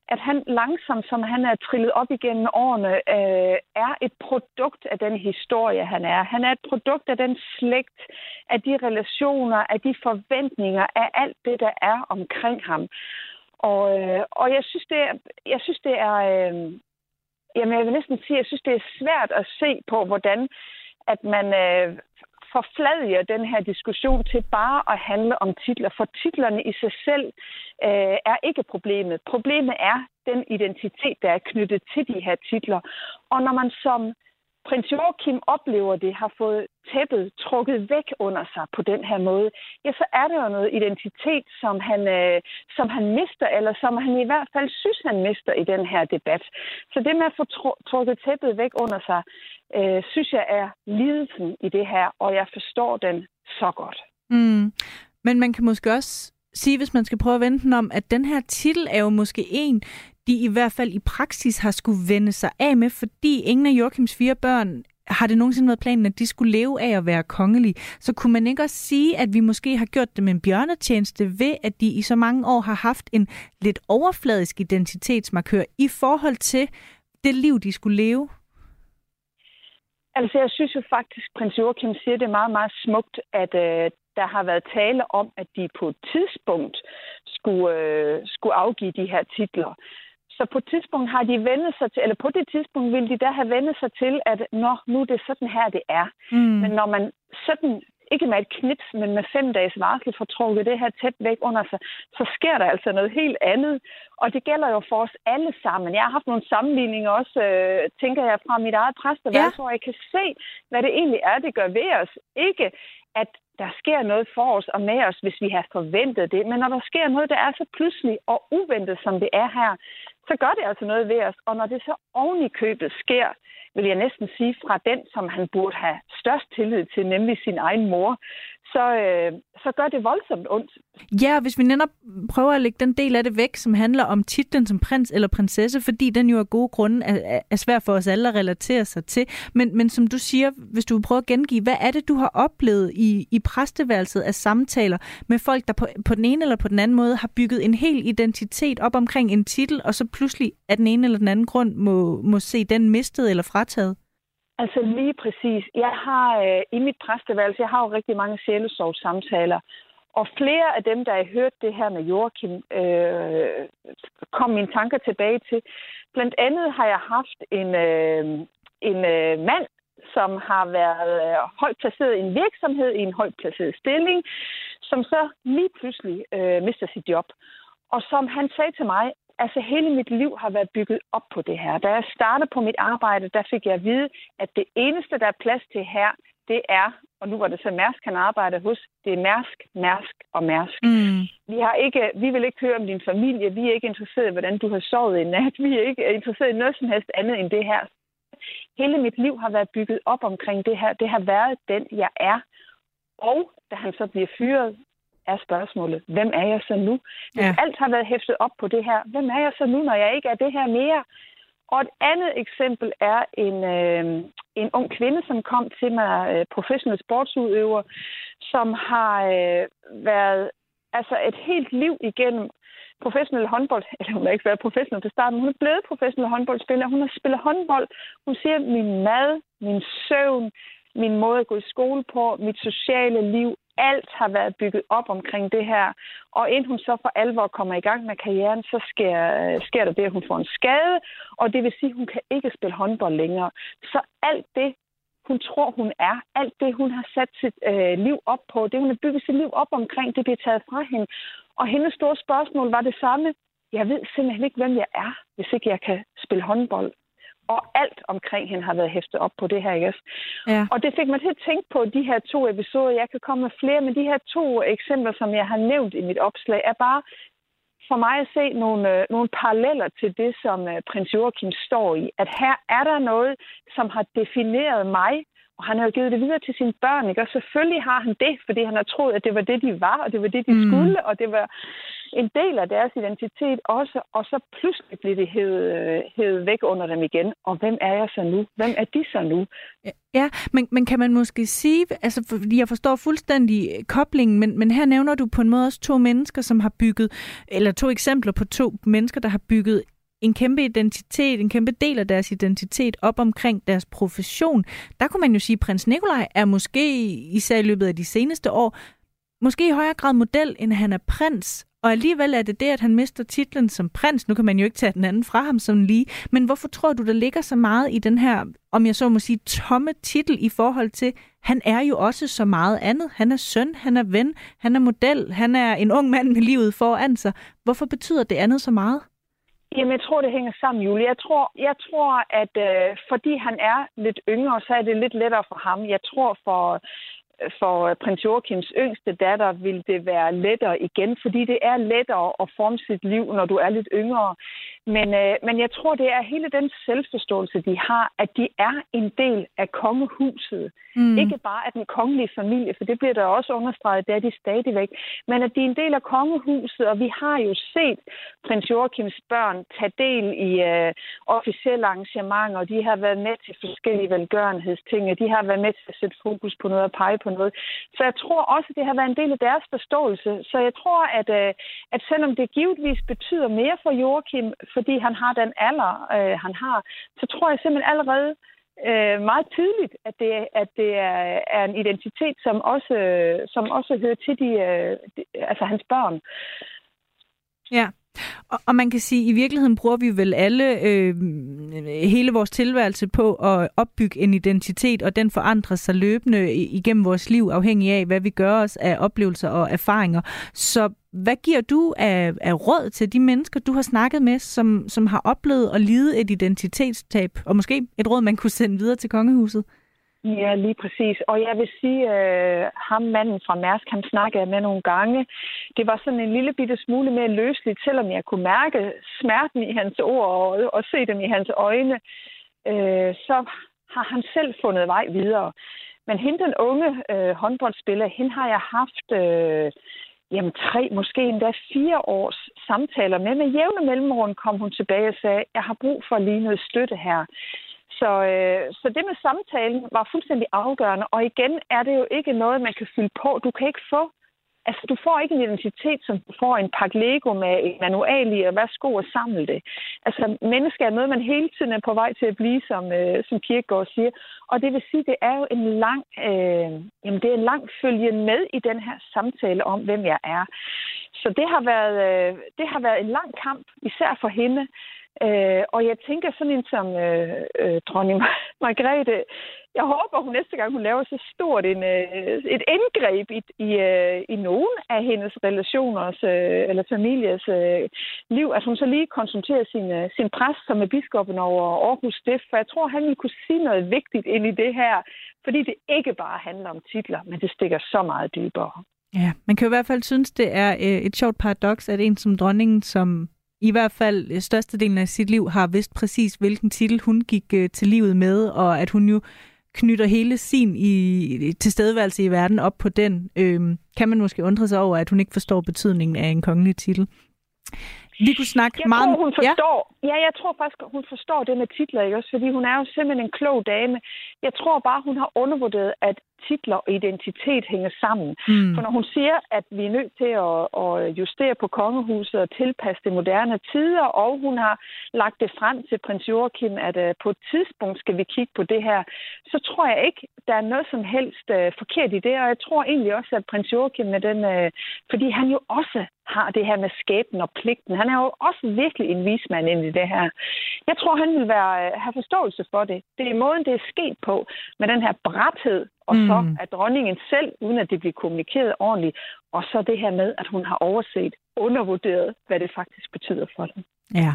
at han langsomt, som han er trillet op igennem årene, øh, er et produkt af den historie, han er. Han er et produkt af den slægt, af de relationer, af de forventninger, af alt det, der er omkring ham. Og, øh, og jeg synes, det er, jeg synes, det er øh, jamen jeg vil næsten sige, jeg synes, det er svært at se på, hvordan at man øh, forfladiger den her diskussion til bare at handle om titler, for titlerne i sig selv øh, er ikke problemet. Problemet er den identitet, der er knyttet til de her titler. Og når man som prins Joachim oplever det, har fået tæppet trukket væk under sig på den her måde, ja, så er der jo noget identitet, som han, øh, som han mister, eller som han i hvert fald synes, han mister i den her debat. Så det med at få trukket tæppet væk under sig, øh, synes jeg er lidelsen i det her, og jeg forstår den så godt. Mm. Men man kan måske også sige, hvis man skal prøve at vente den om, at den her titel er jo måske en, de i hvert fald i praksis har skulle vende sig af med, fordi ingen af Joachims fire børn har det nogensinde været planen, at de skulle leve af at være kongelige. Så kunne man ikke også sige, at vi måske har gjort dem en bjørnetjeneste ved, at de i så mange år har haft en lidt overfladisk identitetsmarkør i forhold til det liv, de skulle leve? Altså, jeg synes jo faktisk, prins Joachim siger det meget, meget smukt, at øh, der har været tale om, at de på et tidspunkt skulle, øh, skulle afgive de her titler. Så på et tidspunkt har de vendt sig til, eller på det tidspunkt ville de da have vendt sig til, at nå, nu er det sådan her, det er. Mm. Men når man sådan, ikke med et knips, men med fem dages varsel får trukket det her tæt væk under sig, så sker der altså noget helt andet. Og det gælder jo for os alle sammen. Jeg har haft nogle sammenligninger også, øh, tænker jeg, fra mit eget præsteværelse, ja. hvor jeg kan se, hvad det egentlig er, det gør ved os. Ikke at der sker noget for os og med os, hvis vi har forventet det. Men når der sker noget, der er så pludselig og uventet, som det er her, så gør det altså noget ved os. Og når det så oven i købet sker, vil jeg næsten sige, fra den, som han burde have størst tillid til, nemlig sin egen mor, så, øh, så gør det voldsomt ondt. Ja, og hvis vi netop prøver at lægge den del af det væk, som handler om titlen som prins eller prinsesse, fordi den jo af gode grunde er, er svær for os alle at relatere sig til. Men, men som du siger, hvis du prøver at gengive, hvad er det, du har oplevet i, i præsteværelset af samtaler med folk, der på, på den ene eller på den anden måde har bygget en hel identitet op omkring en titel, og så pludselig af den ene eller den anden grund må, må se den mistet eller frataget? Altså lige præcis. Jeg har øh, i mit præsteværelse, jeg har jo rigtig mange sjælesorgssamtaler, og flere af dem, der har hørt det her med Joachim, øh, kom mine tanker tilbage til. Blandt andet har jeg haft en, øh, en øh, mand, som har været øh, højt placeret i en virksomhed, i en højt placeret stilling, som så lige pludselig øh, mister sit job. Og som han sagde til mig, altså hele mit liv har været bygget op på det her. Da jeg startede på mit arbejde, der fik jeg at vide, at det eneste, der er plads til her, det er, og nu var det så Mærsk, han arbejder hos, det er Mærsk, Mærsk og Mærsk. Mm. Vi, har ikke, vi vil ikke høre om din familie, vi er ikke interesseret i, hvordan du har sovet i nat, vi er ikke interesseret i noget som helst andet end det her. Hele mit liv har været bygget op omkring det her. Det har været den, jeg er. Og da han så bliver fyret, er spørgsmålet, hvem er jeg så nu? Hvis ja. alt har været hæftet op på det her, hvem er jeg så nu, når jeg ikke er det her mere? Og et andet eksempel er en, øh, en ung kvinde, som kom til mig, øh, professionel sportsudøver, som har øh, været altså et helt liv igennem professionel håndbold, eller hun har ikke været professionel til starten, hun er blevet professionel håndboldspiller, hun har spillet håndbold, hun siger, min mad, min søvn, min måde at gå i skole på, mit sociale liv, alt har været bygget op omkring det her. Og inden hun så for alvor kommer i gang med karrieren, så sker, øh, sker der det, at hun får en skade, og det vil sige, at hun kan ikke spille håndbold længere. Så alt det, hun tror, hun er, alt det, hun har sat sit øh, liv op på, det, hun har bygget sit liv op omkring, det bliver taget fra hende. Og hendes store spørgsmål var det samme. Jeg ved simpelthen ikke, hvem jeg er, hvis ikke jeg kan spille håndbold og alt omkring hende har været hæftet op på det her, ikke? Ja. Og det fik mig til at tænke på de her to episoder. Jeg kan komme med flere, men de her to eksempler, som jeg har nævnt i mit opslag, er bare for mig at se nogle, øh, nogle paralleller til det, som øh, prins Joachim står i. At her er der noget, som har defineret mig, og han har jo givet det videre til sine børn, ikke? Og selvfølgelig har han det, fordi han har troet, at det var det, de var, og det var det, de mm. skulle, og det var en del af deres identitet også, og så pludselig bliver det hævet, hævet væk under dem igen. Og hvem er jeg så nu? Hvem er de så nu? Ja, men, men kan man måske sige, altså fordi jeg forstår fuldstændig koblingen, men, men her nævner du på en måde også to mennesker, som har bygget, eller to eksempler på to mennesker, der har bygget en kæmpe identitet, en kæmpe del af deres identitet op omkring deres profession. Der kunne man jo sige, at prins Nikolaj er måske, især i løbet af de seneste år, måske i højere grad model, end han er prins. Og alligevel er det det, at han mister titlen som prins. Nu kan man jo ikke tage den anden fra ham som lige. Men hvorfor tror du, der ligger så meget i den her, om jeg så må sige, tomme titel i forhold til, han er jo også så meget andet. Han er søn, han er ven, han er model, han er en ung mand med livet foran sig. Hvorfor betyder det andet så meget? Jamen, jeg tror, det hænger sammen, Julie. Jeg tror, jeg tror at øh, fordi han er lidt yngre, så er det lidt lettere for ham. Jeg tror, for for prins Joachims yngste datter vil det være lettere igen, fordi det er lettere at forme sit liv, når du er lidt yngre. Men, øh, men jeg tror, det er hele den selvforståelse, de har, at de er en del af kongehuset. Mm. Ikke bare af den kongelige familie, for det bliver der også understreget, det er de stadigvæk, men at de er en del af kongehuset, og vi har jo set prins Joachims børn tage del i øh, officielle arrangementer, og de har været med til forskellige velgørenhedsting, og de har været med til at sætte fokus på noget og pege på noget. Så jeg tror også, at det har været en del af deres forståelse. Så jeg tror, at, øh, at selvom det givetvis betyder mere for Joachim, fordi han har den alder, øh, han har, så tror jeg simpelthen allerede øh, meget tydeligt, at det, at det er, er en identitet, som også, som også hører til de, øh, de, altså hans børn. Ja, og, og man kan sige, at i virkeligheden bruger vi vel alle øh, hele vores tilværelse på at opbygge en identitet, og den forandrer sig løbende igennem vores liv, afhængig af, hvad vi gør os af oplevelser og erfaringer. Så hvad giver du af, af råd til de mennesker, du har snakket med, som, som har oplevet at lide et identitetstab, og måske et råd, man kunne sende videre til kongehuset? Ja, lige præcis. Og jeg vil sige, at øh, ham manden fra Mærsk, han snakkede med nogle gange. Det var sådan en lille bitte smule mere løsligt, selvom jeg kunne mærke smerten i hans ord og, og se dem i hans øjne. Øh, så har han selv fundet vej videre. Men hende, den unge øh, håndboldspiller, hende har jeg haft øh, jamen, tre, måske endda fire års samtaler med. Med jævne mellemrum kom hun tilbage og sagde, jeg har brug for lige noget støtte her. Så, øh, så det med samtalen var fuldstændig afgørende. Og igen er det jo ikke noget, man kan fylde på. Du kan ikke få Altså, du får ikke en identitet, som du får en pakke Lego med en manual i, og værsgo og samle det. Altså, mennesker er noget, man hele tiden er på vej til at blive, som, øh, som Kierkegaard siger. Og det vil sige, det er jo en lang, øh, jamen, det er en lang følge med i den her samtale om, hvem jeg er. Så det har været, øh, det har været en lang kamp, især for hende. Øh, og jeg tænker sådan en som øh, øh, dronning Margrethe, jeg håber, hun næste gang, hun laver så stort en, øh, et indgreb i, i, øh, i nogen af hendes relationers øh, eller families øh, liv, at hun så lige konsulterer sin, øh, sin præst, som er biskoppen over Aarhus Stift, for jeg tror, han ville kunne sige noget vigtigt ind i det her, fordi det ikke bare handler om titler, men det stikker så meget dybere. Ja, man kan jo i hvert fald synes, det er øh, et sjovt paradoks, at en som dronningen, som i hvert fald størstedelen af sit liv har vidst præcis, hvilken titel hun gik øh, til livet med, og at hun jo knytter hele sin i, tilstedeværelse i verden op på den, øh, kan man måske undre sig over, at hun ikke forstår betydningen af en kongelig titel. Vi kunne snakke jeg meget... Tror, hun forstår, ja? ja, jeg tror faktisk, hun forstår det med titler, ikke også? Fordi hun er jo simpelthen en klog dame. Jeg tror bare, hun har undervurderet, at titler og identitet hænger sammen. Mm. For når hun siger, at vi er nødt til at, at justere på kongehuset og tilpasse det moderne tider, og hun har lagt det frem til prins Joachim, at uh, på et tidspunkt skal vi kigge på det her, så tror jeg ikke, der er noget som helst uh, forkert i det. Og jeg tror egentlig også, at prins Joachim med den, uh, fordi han jo også har det her med skæbnen og pligten. Han er jo også virkelig en vismand ind i det her. Jeg tror, han vil være, have forståelse for det. Det er måden, det er sket på, med den her bræthed og mm. så at dronningen selv, uden at det bliver kommunikeret ordentligt, og så det her med, at hun har overset, undervurderet, hvad det faktisk betyder for dem. Ja.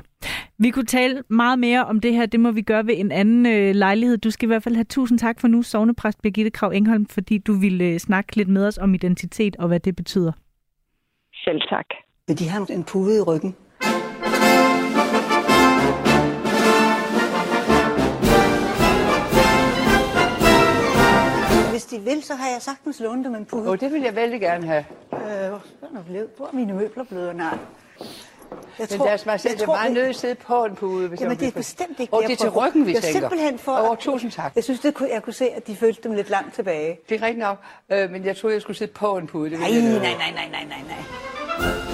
Vi kunne tale meget mere om det her. Det må vi gøre ved en anden øh, lejlighed. Du skal i hvert fald have tusind tak for nu, sovnepræst Birgitte Krav Engholm, fordi du ville øh, snakke lidt med os om identitet og hvad det betyder. Selv tak. Men de har en pude i ryggen. Hvis de vil, så har jeg sagtens lånt dem en pude. Og det vil jeg vældig gerne have. Øh, hvor, hvor er mine møbler blevet? Nej. Jeg men tror, lad os bare sige, det er meget nødt at sidde på en pude. Hvis Jamen, det er bestemt ikke Og det er til ryggen, vi jeg tænker. simpelthen for... Og tusind tak. Jeg synes, det kunne, jeg kunne se, at de følte dem lidt langt tilbage. Det er rigtigt nok, øh, men jeg troede, jeg skulle sidde på en pude. Det nej, nej, nej, nej, nej, nej, nej.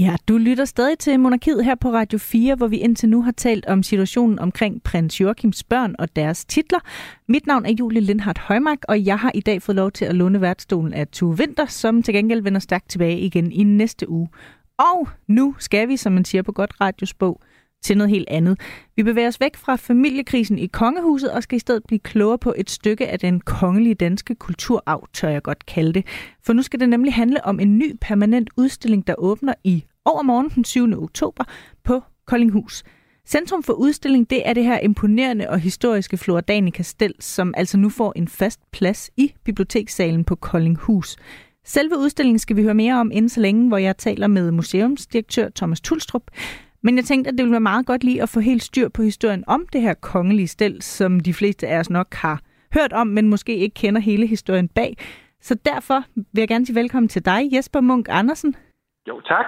Ja, du lytter stadig til Monarkiet her på Radio 4, hvor vi indtil nu har talt om situationen omkring prins Joachims børn og deres titler. Mit navn er Julie Lindhardt Højmark, og jeg har i dag fået lov til at låne værtsstolen af Tue Vinter, som til gengæld vender stærkt tilbage igen i næste uge. Og nu skal vi, som man siger på godt radiosprog, til noget helt andet. Vi bevæger os væk fra familiekrisen i kongehuset og skal i stedet blive klogere på et stykke af den kongelige danske kulturarv, tør jeg godt kalde det. For nu skal det nemlig handle om en ny permanent udstilling, der åbner i overmorgen den 7. oktober på Koldinghus. Centrum for udstilling, det er det her imponerende og historiske Floridani Kastel, som altså nu får en fast plads i bibliotekssalen på Koldinghus. Selve udstillingen skal vi høre mere om inden så længe, hvor jeg taler med museumsdirektør Thomas Tulstrup. Men jeg tænkte, at det ville være meget godt lige at få helt styr på historien om det her kongelige stel, som de fleste af os nok har hørt om, men måske ikke kender hele historien bag. Så derfor vil jeg gerne sige velkommen til dig, Jesper Munk Andersen. Jo, tak.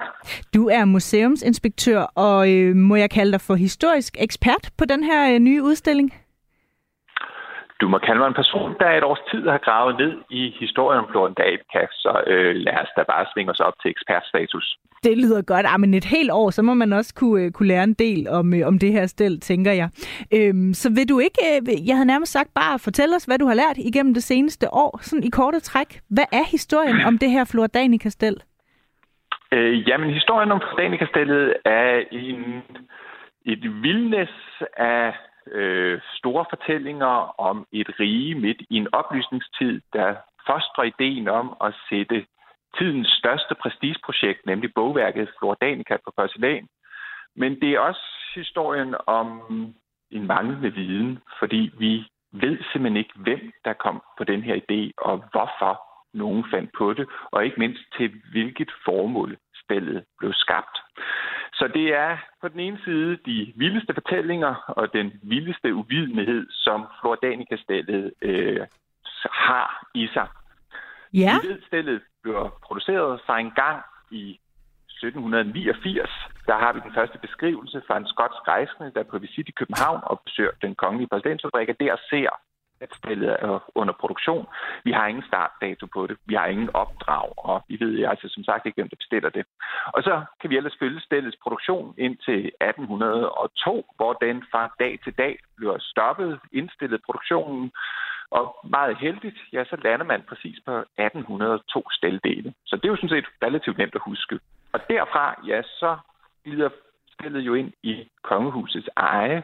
Du er museumsinspektør, og øh, må jeg kalde dig for historisk ekspert på den her øh, nye udstilling? Du må kalde mig en person, der et års tid har gravet ned i historien om Davidka, så øh, lad os da bare svinge os op til ekspertstatus. Det lyder godt. Ah, men et helt år, så må man også kunne, øh, kunne lære en del om, øh, om det her stel, tænker jeg. Øhm, så vil du ikke, øh, jeg havde nærmest sagt, bare fortælle os, hvad du har lært igennem det seneste år, sådan i korte træk. Hvad er historien om det her Flordani-kastel? Øh, jamen, historien om Flordani-kastellet er en, et vildnes af øh, store fortællinger om et rige midt i en oplysningstid, der fostrer ideen om at sætte tidens største prestigeprojekt, nemlig bogværket Flordanica på porcelæn. Men det er også historien om en manglende viden, fordi vi ved simpelthen ikke, hvem der kom på den her idé, og hvorfor nogen fandt på det, og ikke mindst til hvilket formål spillet blev skabt. Så det er på den ene side de vildeste fortællinger og den vildeste uvidenhed, som Flordanica-stillet øh, har i sig. Ja. Vi ved, stillet blev produceret fra en gang i 1789. Der har vi den første beskrivelse fra en skotsk rejsende, der er på visit i København og besøger den kongelige præsidentfabrik, og der ser at er under produktion. Vi har ingen startdato på det. Vi har ingen opdrag, og vi ved altså som sagt ikke, hvem der bestiller det. Og så kan vi ellers følge spillets produktion indtil 1802, hvor den fra dag til dag bliver stoppet, indstillet produktionen, og meget heldigt, ja, så lander man præcis på 1802 stældele. Så det er jo sådan set relativt nemt at huske. Og derfra, ja, så glider spillet jo ind i kongehusets eje,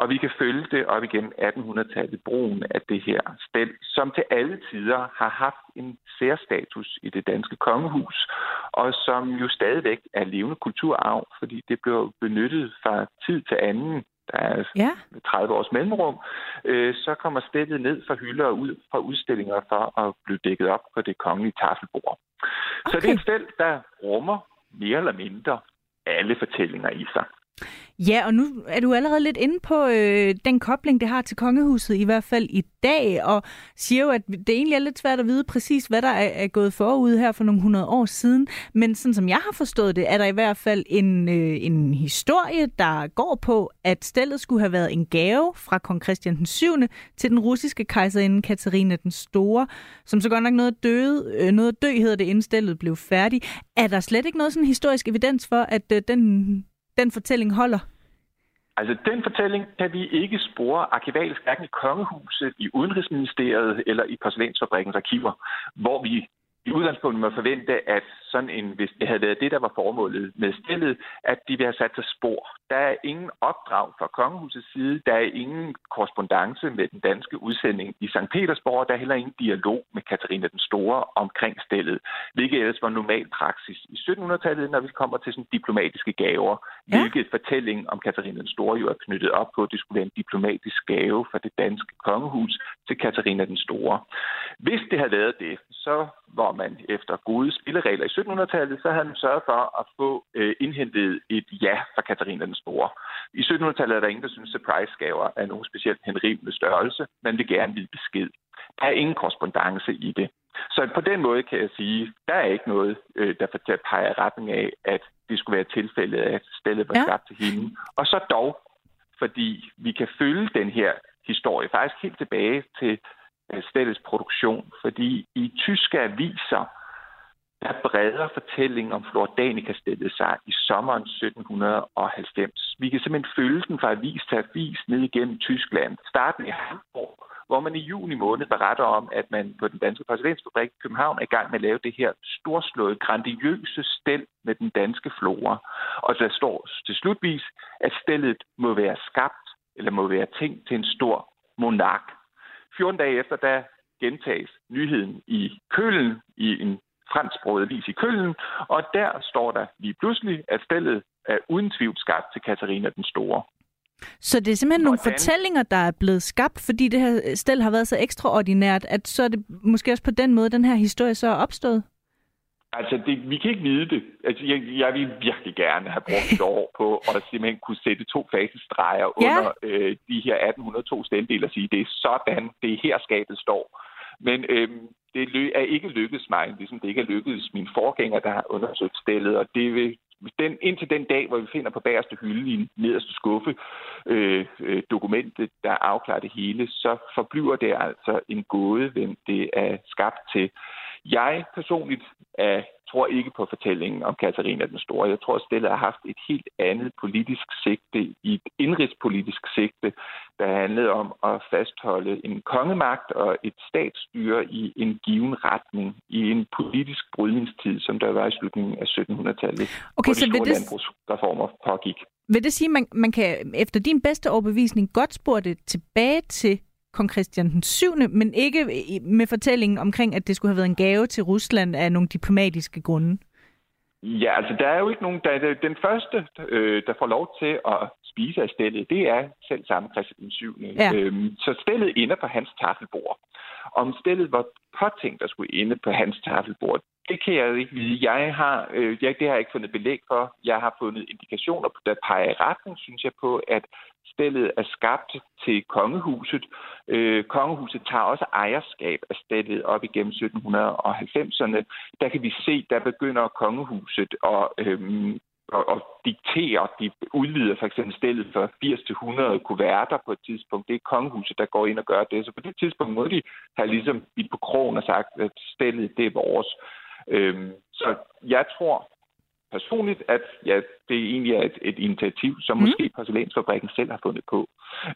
og vi kan følge det op igennem 1800-tallet, brugen af det her stel, som til alle tider har haft en særstatus i det danske kongehus, og som jo stadigvæk er levende kulturarv, fordi det blev benyttet fra tid til anden der er ja. 30 års mellemrum, øh, så kommer stillet ned fra hylder og ud fra udstillinger for at blive dækket op på det kongelige tafelbord. Okay. Så det er et stel, der rummer mere eller mindre alle fortællinger i sig. Ja, og nu er du allerede lidt inde på øh, den kobling, det har til kongehuset, i hvert fald i dag, og siger jo, at det egentlig er lidt svært at vide præcis, hvad der er, er gået forud her for nogle hundrede år siden. Men sådan som jeg har forstået det, er der i hvert fald en, øh, en historie, der går på, at stellet skulle have været en gave fra kong Christian den 7. til den russiske kejserinde Katarina den Store, som så godt nok noget døde, øh, noget dø hedder det, inden stellet blev færdig. Er der slet ikke noget sådan historisk evidens for, at øh, den den fortælling holder? Altså, den fortælling kan vi ikke spore arkivalisk, hverken i kongehuset, i Udenrigsministeriet eller i porcelænsfabrikkens arkiver, hvor vi i udgangspunktet må forvente, at sådan en, hvis det havde været det, der var formålet med stillet, at de vil have sat sig spor. Der er ingen opdrag fra kongehusets side, der er ingen korrespondence med den danske udsending i St. Petersborg, der er heller ingen dialog med Katarina den Store omkring stillet, hvilket ellers var normal praksis i 1700-tallet, når vi kommer til sådan diplomatiske gaver, ja. hvilket fortællingen om Katarina den Store jo er knyttet op på, at det skulle være en diplomatisk gave fra det danske kongehus til Katarina den Store. Hvis det havde været det, så var man efter gode spilleregler i 1700-tallet, så havde man sørget for at få øh, indhentet et ja fra Katarina den Store. I 1700-tallet er der ingen, der synes, surprise-gaver er nogen specielt henrivende størrelse. Man vil gerne vide besked. Der er ingen korrespondence i det. Så på den måde kan jeg sige, der er ikke noget, øh, der peger retning af, at det skulle være tilfældet, at stedet var ja. skabt til hende. Og så dog, fordi vi kan følge den her historie faktisk helt tilbage til øh, stedets produktion, fordi i tyske aviser, der breder fortællingen om Flordanica stillet sig i sommeren 1790. Vi kan simpelthen følge den fra avis til avis ned igennem Tyskland. Starten i Hamburg, hvor man i juni måned beretter om, at man på den danske præsidentsfabrik i København er i gang med at lave det her storslåede, grandiøse stel med den danske flora. Og der står til slutvis, at stellet må være skabt, eller må være tænkt til en stor monark. 14 dage efter, der gentages nyheden i Kølen i en fransksproget avis i Køln, og der står der lige pludselig, at stellet er uden tvivl skabt til Katarina den Store. Så det er simpelthen nogle fortællinger, der er blevet skabt, fordi det her stel har været så ekstraordinært, at så er det måske også på den måde, den her historie så er opstået? Altså, det, vi kan ikke vide det. Altså, jeg, jeg vil virkelig gerne have brugt et år på at simpelthen kunne sætte to fasestreger ja. under øh, de her 1802 stendele og sige, det er sådan, det er her skabet står. Men øhm, det er ikke lykkedes mig, ligesom det ikke er lykkedes min forgænger, der har undersøgt stillet, og det vil den, indtil den dag, hvor vi finder på bagerste hylde i en nederste skuffe øh, øh, dokumentet, der afklarer det hele, så forbliver det altså en gåde, hvem det er skabt til. Jeg personligt er tror ikke på fortællingen om Katarina den Store. Jeg tror, at Stella har haft et helt andet politisk sigte, i et indrigspolitisk sigte, der handlede om at fastholde en kongemagt og et statsstyre i en given retning i en politisk brydningstid, som der var i slutningen af 1700-tallet, okay, hvor så de store det... landbrugsreformer pågik. Vil det sige, at man, man kan efter din bedste overbevisning godt spore det tilbage til kong Christian den 7., men ikke med fortællingen omkring, at det skulle have været en gave til Rusland af nogle diplomatiske grunde? Ja, altså der er jo ikke nogen... Der, den første, øh, der får lov til at spise af stillet, det er selv samme Christian den 7. Ja. Øhm, så stillet ender på hans tafelbord. Om stillet var påtænkt at skulle inde på hans tafelbord, det kan jeg ikke vide. Jeg har, øh, jeg, det har jeg ikke fundet belæg for. Jeg har fundet indikationer, der peger i retning, synes jeg, på, at stillet er skabt til kongehuset. Øh, kongehuset tager også ejerskab af stillet op igennem 1790'erne. Der kan vi se, der begynder kongehuset at øh, og, og diktere, de udvider for eksempel stillet for 80 til 100 kuverter på et tidspunkt. Det er kongehuset, der går ind og gør det. Så på det tidspunkt må de have ligesom i på krogen og sagt, at stillet det er vores. Øhm, så jeg tror personligt, at ja, det egentlig er et, et initiativ, som mm. måske porcelænsfabrikken selv har fundet på.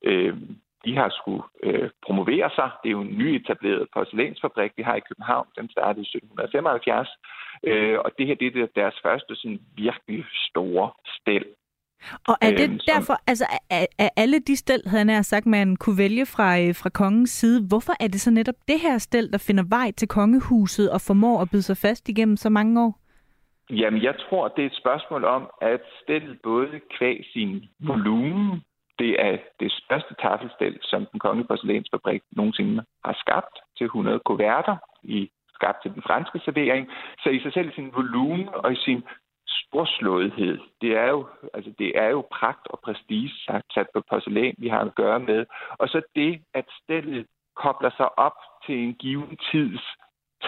Øhm, de har skulle øh, promovere sig. Det er jo en nyetableret porcelænsfabrik, vi har i København. Den startede i 1775. Øh, og det her det er deres første sådan virkelig store stel. Og er det øhm, derfor, altså er, er alle de stel, havde jeg sagt, man kunne vælge fra, øh, fra kongens side, hvorfor er det så netop det her stel, der finder vej til kongehuset og formår at byde sig fast igennem så mange år? Jamen, jeg tror, det er et spørgsmål om, at stillet både kvæg sin volumen, det er det største taffelstel, som den kongelige porcelænsfabrik nogensinde har skabt til 100 kuverter i skabt til den franske servering. Så i sig selv sin volumen og i sin storslåethed, det er jo, altså det er jo pragt og prestige sagt, sat på porcelæn, vi har at gøre med. Og så det, at stedet kobler sig op til en given tids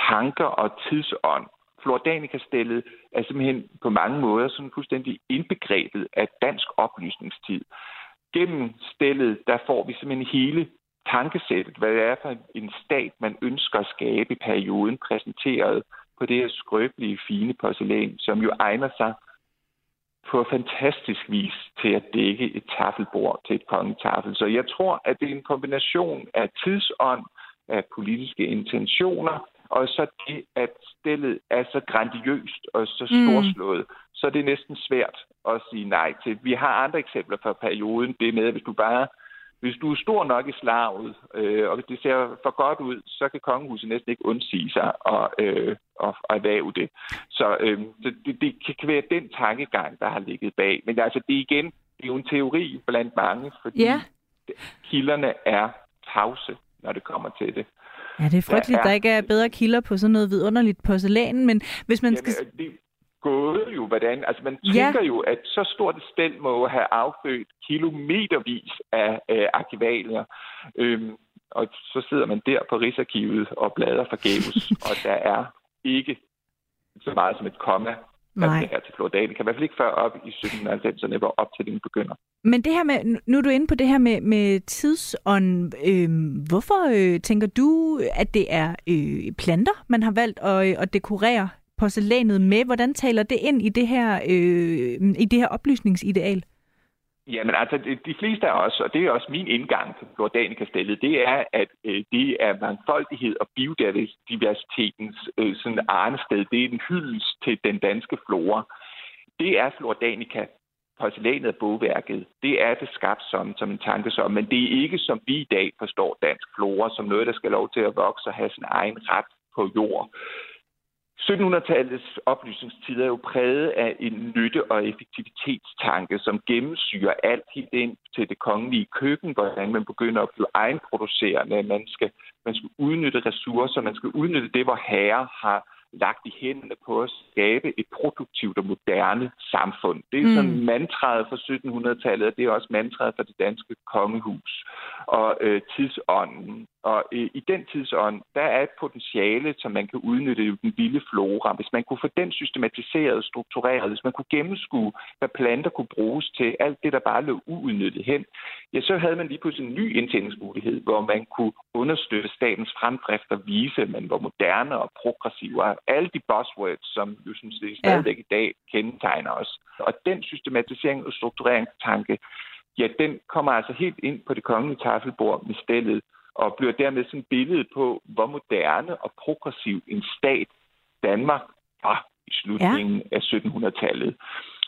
tanker og tidsånd. Flordanica-stillet er simpelthen på mange måder sådan fuldstændig indbegrebet af dansk oplysningstid. Gennem stillet, der får vi simpelthen hele tankesættet, hvad det er for en stat, man ønsker at skabe i perioden, præsenteret på det her skrøbelige, fine porcelæn, som jo egner sig på fantastisk vis til at dække et tafelbord til et kongetafel. Så jeg tror, at det er en kombination af tidsånd, af politiske intentioner, og så det, at stillet er så grandiøst og så Mm. storslået, så er det næsten svært at sige nej til. Vi har andre eksempler fra perioden. Det med, at hvis du bare hvis du er stor nok i slaget, øh, og hvis det ser for godt ud, så kan kongehuset næsten ikke undsige sig og, øh, og, og erhverve det. Så, øh, så det, det kan være den tankegang, der har ligget bag. Men altså, det er igen, det er jo en teori blandt mange, fordi Ja. kilderne er tavse, når det kommer til det. Ja, det er frygteligt, Der der, er- ikke er bedre kilder på sådan noget vidunderligt porcelæn, men hvis man skal... Jamen, det gået jo, hvordan... Altså, man Ja. tænker jo, at så stort et stel må have affødt kilometervis af øh, arkivalier. Øhm, og så sidder man der på Rigsarkivet og bladrer forgæves, og der er ikke så meget som et komma, der Nej. skal her til Florida. Det kan i hvert fald ikke før op i 1790'erne, hvor optællingen begynder. Men det her med, nu- er du inde på det her med, med tidsånd. Øhm, hvorfor øh, tænker du, at det er øh, planter, man har valgt at, øh, at dekorere porcelænet med? Hvordan taler det ind i det her, øh, i det her oplysningsideal? Jamen altså, de, de fleste af os, og det er også min indgang til Jordanica-stillet, det er, at øh, det er mangfoldighed og biodiversitetens øh, sådan arnested. Det er en hyldest til den danske flora. Det er Flordanica. Porcelænet af bogværket, det er det skabt som, som en tanke som, men det er ikke som vi i dag forstår dansk flora, som noget, der skal lov til at vokse og have sin egen ret på jord. 1700-tallets oplysningstid er jo præget af en nytte- og effektivitetstanke, som gennemsyrer alt helt ind til det kongelige køkken, hvordan man begynder at blive egenproducerende. Man skal, man skal udnytte ressourcer, man skal udnytte det, hvor herrer har lagt i hænderne på at skabe et produktivt og moderne samfund. Det er Mm. sådan mantraet fra 1700-tallet, og det er også mantraet for det danske kongehus og øh, tidsånden. Og øh, i den tidsånd, der er et potentiale, som man kan udnytte i den vilde flora. Hvis man kunne få den systematiseret og struktureret, hvis man kunne gennemskue, hvad planter kunne bruges til, alt det, der bare lå uudnyttet hen, ja, så havde man lige pludselig en ny indtjeningsmulighed, hvor man kunne understøtte statens fremdrift og vise, at man var moderne og progressiv, og alle de buzzwords, som jo synes, det stadigvæk i dag kendetegner os. Og den systematisering og struktureringstanke, ja, den kommer altså helt ind på det kongelige tafelbord med stillet, og bliver dermed sådan et billede på, hvor moderne og progressiv en stat Danmark var i slutningen ja. af 1700-tallet.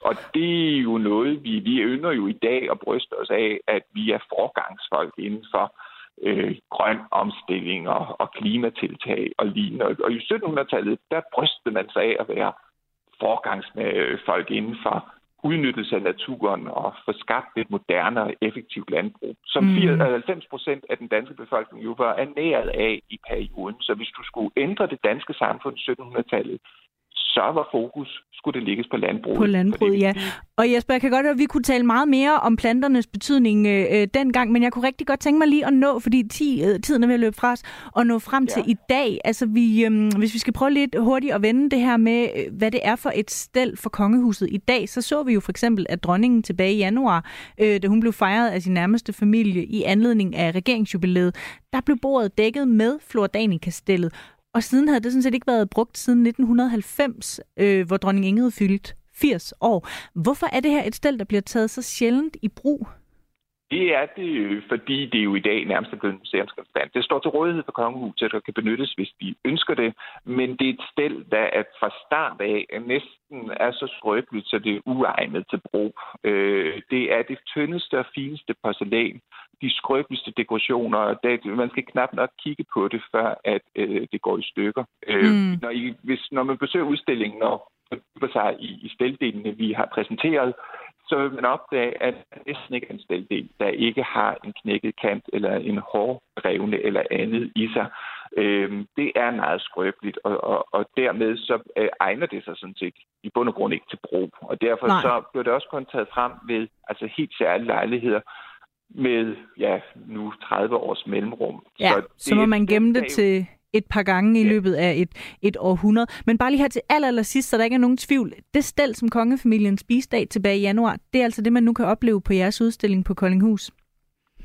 Og det er jo noget, vi, vi ynder jo i dag at bryste os af, at vi er forgangsfolk inden for øh, grøn omstilling og, og klimatiltag og lignende. Og i 1700-tallet, der brystede man sig af at være forgangsfolk inden for udnyttelse af naturen og få skabt et moderne og effektivt landbrug, som Mm. 90 procent af den danske befolkning jo var ernæret af i perioden. Så hvis du skulle ændre det danske samfund i 1700-tallet, så var fokus, skulle det ligges på landbruget. På landbruget, ja. Og Jesper, jeg kan godt høre, at vi kunne tale meget mere om planternes betydning øh, øh, dengang, men jeg kunne rigtig godt tænke mig lige at nå, fordi ti, øh, tiden er ved at løbe fra os, og nå frem til i dag. Altså, vi, øh, hvis vi skal prøve lidt hurtigt at vende det her med, øh, hvad det er for et stel for kongehuset i dag, så så vi jo for eksempel, at dronningen tilbage i januar, øh, da hun blev fejret af sin nærmeste familie i anledning af regeringsjubilæet, der blev bordet dækket med Flordanica-stillet. Og siden havde det sådan set ikke været brugt siden 1990, øh, hvor dronning Ingrid fyldte 80 år. Hvorfor er det her et stel, der bliver taget så sjældent i brug? Det er det, øh, fordi det jo i dag nærmest er blevet en museumsgenstand. Det står til rådighed for kongehuset, og kan benyttes, hvis de ønsker det. Men det er et stel, der er fra start af næsten er så skrøbeligt, så det er uegnet til brug. Øh, det er det tyndeste og fineste porcelæn. De skrøbeligste dekorationer. Det, man skal knap nok kigge på det, før at øh, det går i stykker. Øh, Mm. når, I, hvis, når man besøger udstillingen og fordyber sig i, i steldelene, vi har præsenteret, så vil man opdage, at der næsten ikke er en steldel, der ikke har en knækket kant eller en hårrevne eller andet i sig. Øhm, det er meget skrøbeligt, og, og, og dermed så øh, egner det sig sådan set i bund og grund ikke til brug. Og derfor Nej. så bliver det også kun taget frem ved altså helt særlige lejligheder med ja, nu 30 års mellemrum. Ja, så, så må man gemme det til et par gange i løbet af et, et århundrede. Men bare lige her til aller, aller sidst, så der ikke er nogen tvivl. Det stel, som kongefamilien spiste af tilbage i januar, det er altså det, man nu kan opleve på jeres udstilling på Koldinghus.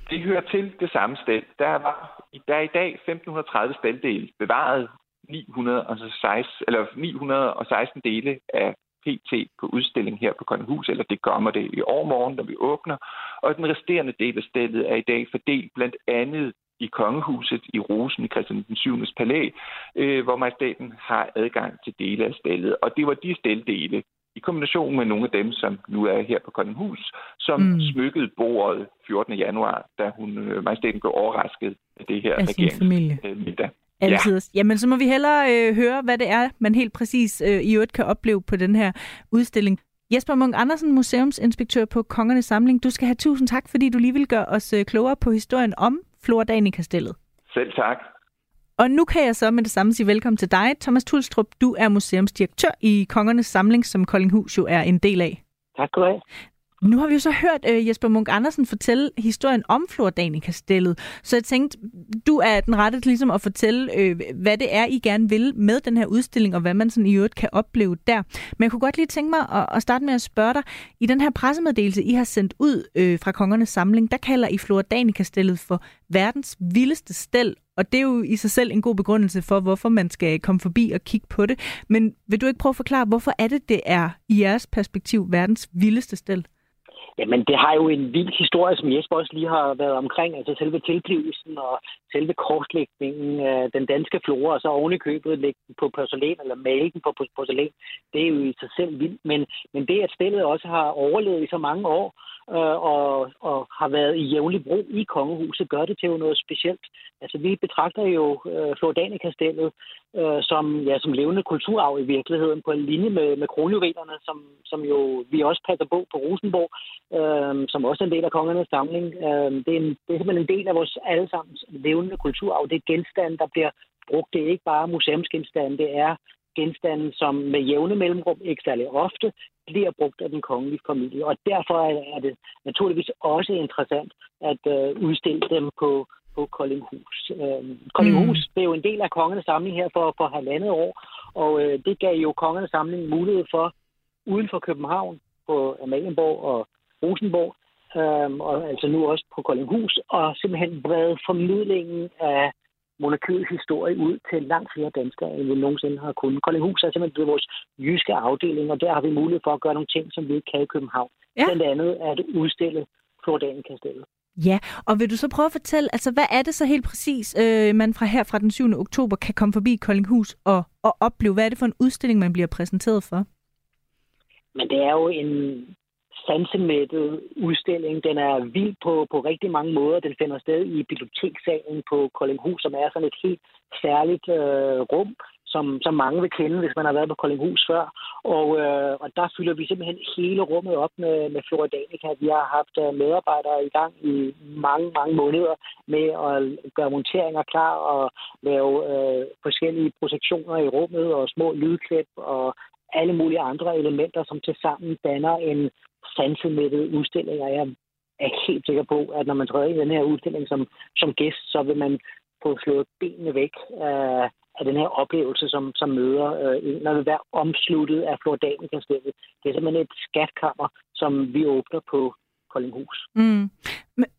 Det hører til det samme sted. Der, var, der er i dag 1530 steldele bevaret 916, eller 916 dele af PT på udstilling her på Koldinghus, eller det kommer det i overmorgen, når vi åbner. Og den resterende del af stedet er i dag fordelt blandt andet i kongehuset i Rosen i Christian den 7. palæ, øh, hvor majestaten har adgang til dele af stallet. Og det var de stalddele, i kombination med nogle af dem, som nu er her på Kongenhus, som mm. smykkede bordet 14. januar, da hun øh, majestaten blev overrasket af det her regeringsmiddag. Altid. Ja. Jamen, så må vi hellere øh, høre, hvad det er, man helt præcis øh, i øvrigt kan opleve på den her udstilling. Jesper Munk Andersen, museumsinspektør på Kongernes Samling. Du skal have tusind tak, fordi du lige vil gøre os øh, klogere på historien om Flora Danica-stillet. Selv tak. Og nu kan jeg så med det samme sige velkommen til dig, Thomas Tulstrup. Du er museumsdirektør i Kongernes Samling, som Koldinghus jo er en del af. Tak skal du have. Nu har vi jo så hørt uh, Jesper Munk Andersen fortælle historien om Flordanica-stillet, så jeg tænkte, du er den rette ligesom at fortælle, uh, hvad det er, I gerne vil med den her udstilling, og hvad man sådan i øvrigt kan opleve der. Men jeg kunne godt lige tænke mig at, at starte med at spørge dig, i den her pressemeddelelse, I har sendt ud uh, fra Kongernes Samling, der kalder I Flordanica-stillet for verdens vildeste stel, og det er jo i sig selv en god begrundelse for, hvorfor man skal komme forbi og kigge på det. Men vil du ikke prøve at forklare, hvorfor er det, det er i jeres perspektiv verdens vildeste stel? Jamen, det har jo en vild historie, som Jesper også lige har været omkring. Altså selve tilblivelsen og selve korslægningen af den danske flora, og så oven i købet lægge den på porcelæn, eller male den på porcelæn, det er jo i sig selv vildt. Men, men det, at stillet også har overlevet i så mange år, øh, og, og har været i jævnlig brug i kongehuset, gør det til jo noget specielt. Altså, vi betragter jo øh, Flordanica-stillet øh, som, ja, som levende kulturarv i virkeligheden, på en linje med, med kronjuvelerne, som, som jo vi også passer på på Rosenborg, øh, som også er en del af kongernes samling. Øh, det, er en, det er simpelthen en del af vores allesammens levende kulturarv. Det er genstande, der bliver brugt. Det er ikke bare museumsgenstande, det er genstande, som med jævne mellemrum, ikke særlig ofte, bliver brugt af den kongelige familie. Og derfor er det naturligvis også interessant at øh, udstille dem på, på Koldinghus. Øh, Koldinghus mm. jo en del af kongernes samling her for, for halvandet år, og øh, det gav jo kongernes samling mulighed for, uden for København, på Amalienborg og Rosenborg, øh, og altså nu også på Koldinghus, og simpelthen brede formidlingen af monarkiets historie ud til langt flere danskere, end vi nogensinde har kunnet. Koldinghus er simpelthen blevet vores jyske afdeling, og der har vi mulighed for at gøre nogle ting, som vi ikke kan i København. Ja. Blandt andet at udstille Flordanen-kastellet. Ja, og vil du så prøve at fortælle, altså hvad er det så helt præcis, øh, man fra her fra den 7. oktober kan komme forbi Koldinghus og, og opleve? Hvad er det for en udstilling, man bliver præsenteret for? Men det er jo en sansemættet udstilling. Den er vild på, på rigtig mange måder. Den finder sted i bibliotekssalen på Koldinghus, som er sådan et helt særligt øh, rum, som, som mange vil kende, hvis man har været på Koldinghus før. Og, øh, og der fylder vi simpelthen hele rummet op med, med Floridanica. Vi har haft øh, medarbejdere i gang i mange, mange måneder med at gøre monteringer klar og lave øh, forskellige projektioner i rummet og små lydklip og alle mulige andre elementer, som til sammen danner en sansemættet udstilling. Og jeg er helt sikker på, at når man træder i den her udstilling som, som gæst, så vil man få slået benene væk af, af den her oplevelse, som, som møder øh, en, når vil være omsluttet af Flordanikastellet. Det er simpelthen et skatkammer, som vi åbner på Koldinghus. Mm.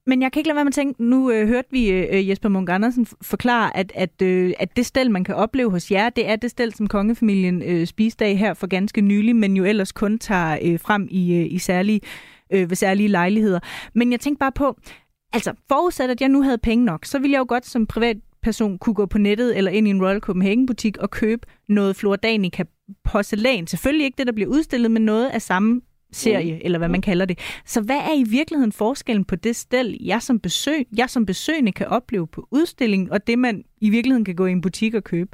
Men jeg kan ikke lade være med at tænke, nu øh, hørte vi øh, øh Jesper Munk Andersen forklare, at, at, øh, at det stel, man kan opleve hos jer, det er det stel, som kongefamilien øh, spiste af her for ganske nylig, men jo ellers kun tager øh, frem i, øh, i særlige, øh, ved særlige lejligheder. Men jeg tænkte bare på, altså forudsat, at jeg nu havde penge nok, så ville jeg jo godt som privat person kunne gå på nettet eller ind i en Royal Copenhagen butik og købe noget Flordanica porcelæn. Selvfølgelig ikke det, der bliver udstillet, men noget af samme serie, mm. eller hvad man kalder det. Så hvad er i virkeligheden forskellen på det sted, jeg som, besøg, jeg som besøgende kan opleve på udstillingen, og det, man i virkeligheden kan gå i en butik og købe?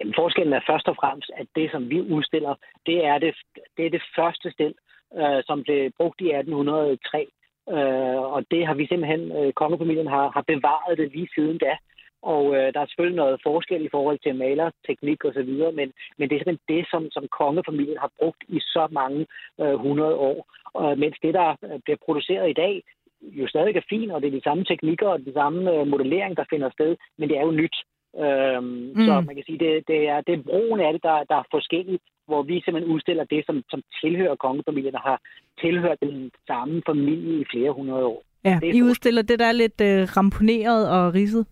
Jamen, forskellen er først og fremmest, at det, som vi udstiller, det er det, det, er det første stil, øh, som blev brugt i 1803. Øh, og det har vi simpelthen, øh, kongefamilien har, har bevaret det lige siden da. Og øh, der er selvfølgelig noget forskel i forhold til malerteknik og så videre, men, men det er simpelthen det, som, som kongefamilien har brugt i så mange øh, hundrede år. Og, øh, mens det, der øh, bliver produceret i dag, jo stadig er fint, og det er de samme teknikker og de samme øh, modellering, der finder sted, men det er jo nyt. Øhm, mm. Så man kan sige, det, det, er, det er brugen af det, der, der er forskelligt, hvor vi simpelthen udstiller det, som, som tilhører kongefamilien, der har tilhørt den samme familie i flere hundrede år. Ja, det I udstiller det, der er lidt øh, ramponeret og ridset?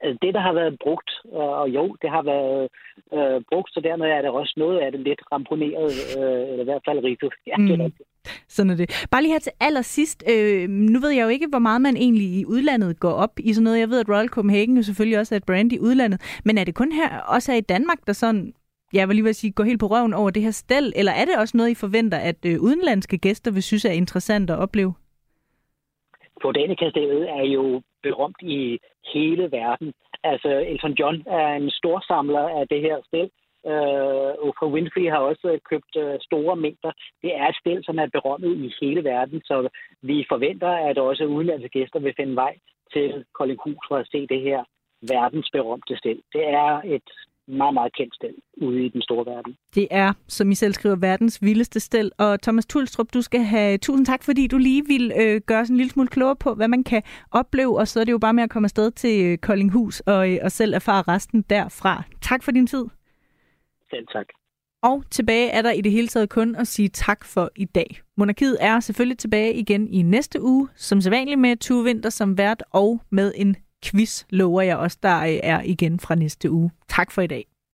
Altså, det, der har været brugt, øh, og jo, det har været øh, brugt, så dermed er det også noget af det lidt ramponeret, øh, eller i hvert fald rigtigt. Ja, mm. det er sådan er det. Bare lige her til allersidst. Øh, nu ved jeg jo ikke, hvor meget man egentlig i udlandet går op i sådan noget. Jeg ved, at Royal Copenhagen jo selvfølgelig også er et brand i udlandet. Men er det kun her, også her i Danmark, der sådan, jeg vil lige vil sige, går helt på røven over det her stel? Eller er det også noget, I forventer, at øh, udenlandske gæster vil synes er interessant at opleve? Botanica-stellet er jo berømt i hele verden. Altså, Elton John er en stor samler af det her stel. Øh, Oprah Winfrey har også øh, købt øh, store mængder. Det er et sted, som er berømmet i hele verden, så vi forventer, at også udenlandske gæster vil finde vej til Koldinghus for at se det her verdensberømte sted. Det er et meget, meget kendt sted ude i den store verden. Det er, som I selv skriver, verdens vildeste sted. Og Thomas Tulstrup, du skal have tusind tak, fordi du lige vil øh, gøre os en lille smule klogere på, hvad man kan opleve. Og så er det jo bare med at komme afsted til øh, Koldinghus og, øh, og selv erfare resten derfra. Tak for din tid. Selv tak. Og tilbage er der i det hele taget kun at sige tak for i dag. Monarkiet er selvfølgelig tilbage igen i næste uge, som sædvanligt med Tue Vinter som vært og med en quiz, lover jeg også, der er igen fra næste uge. Tak for i dag.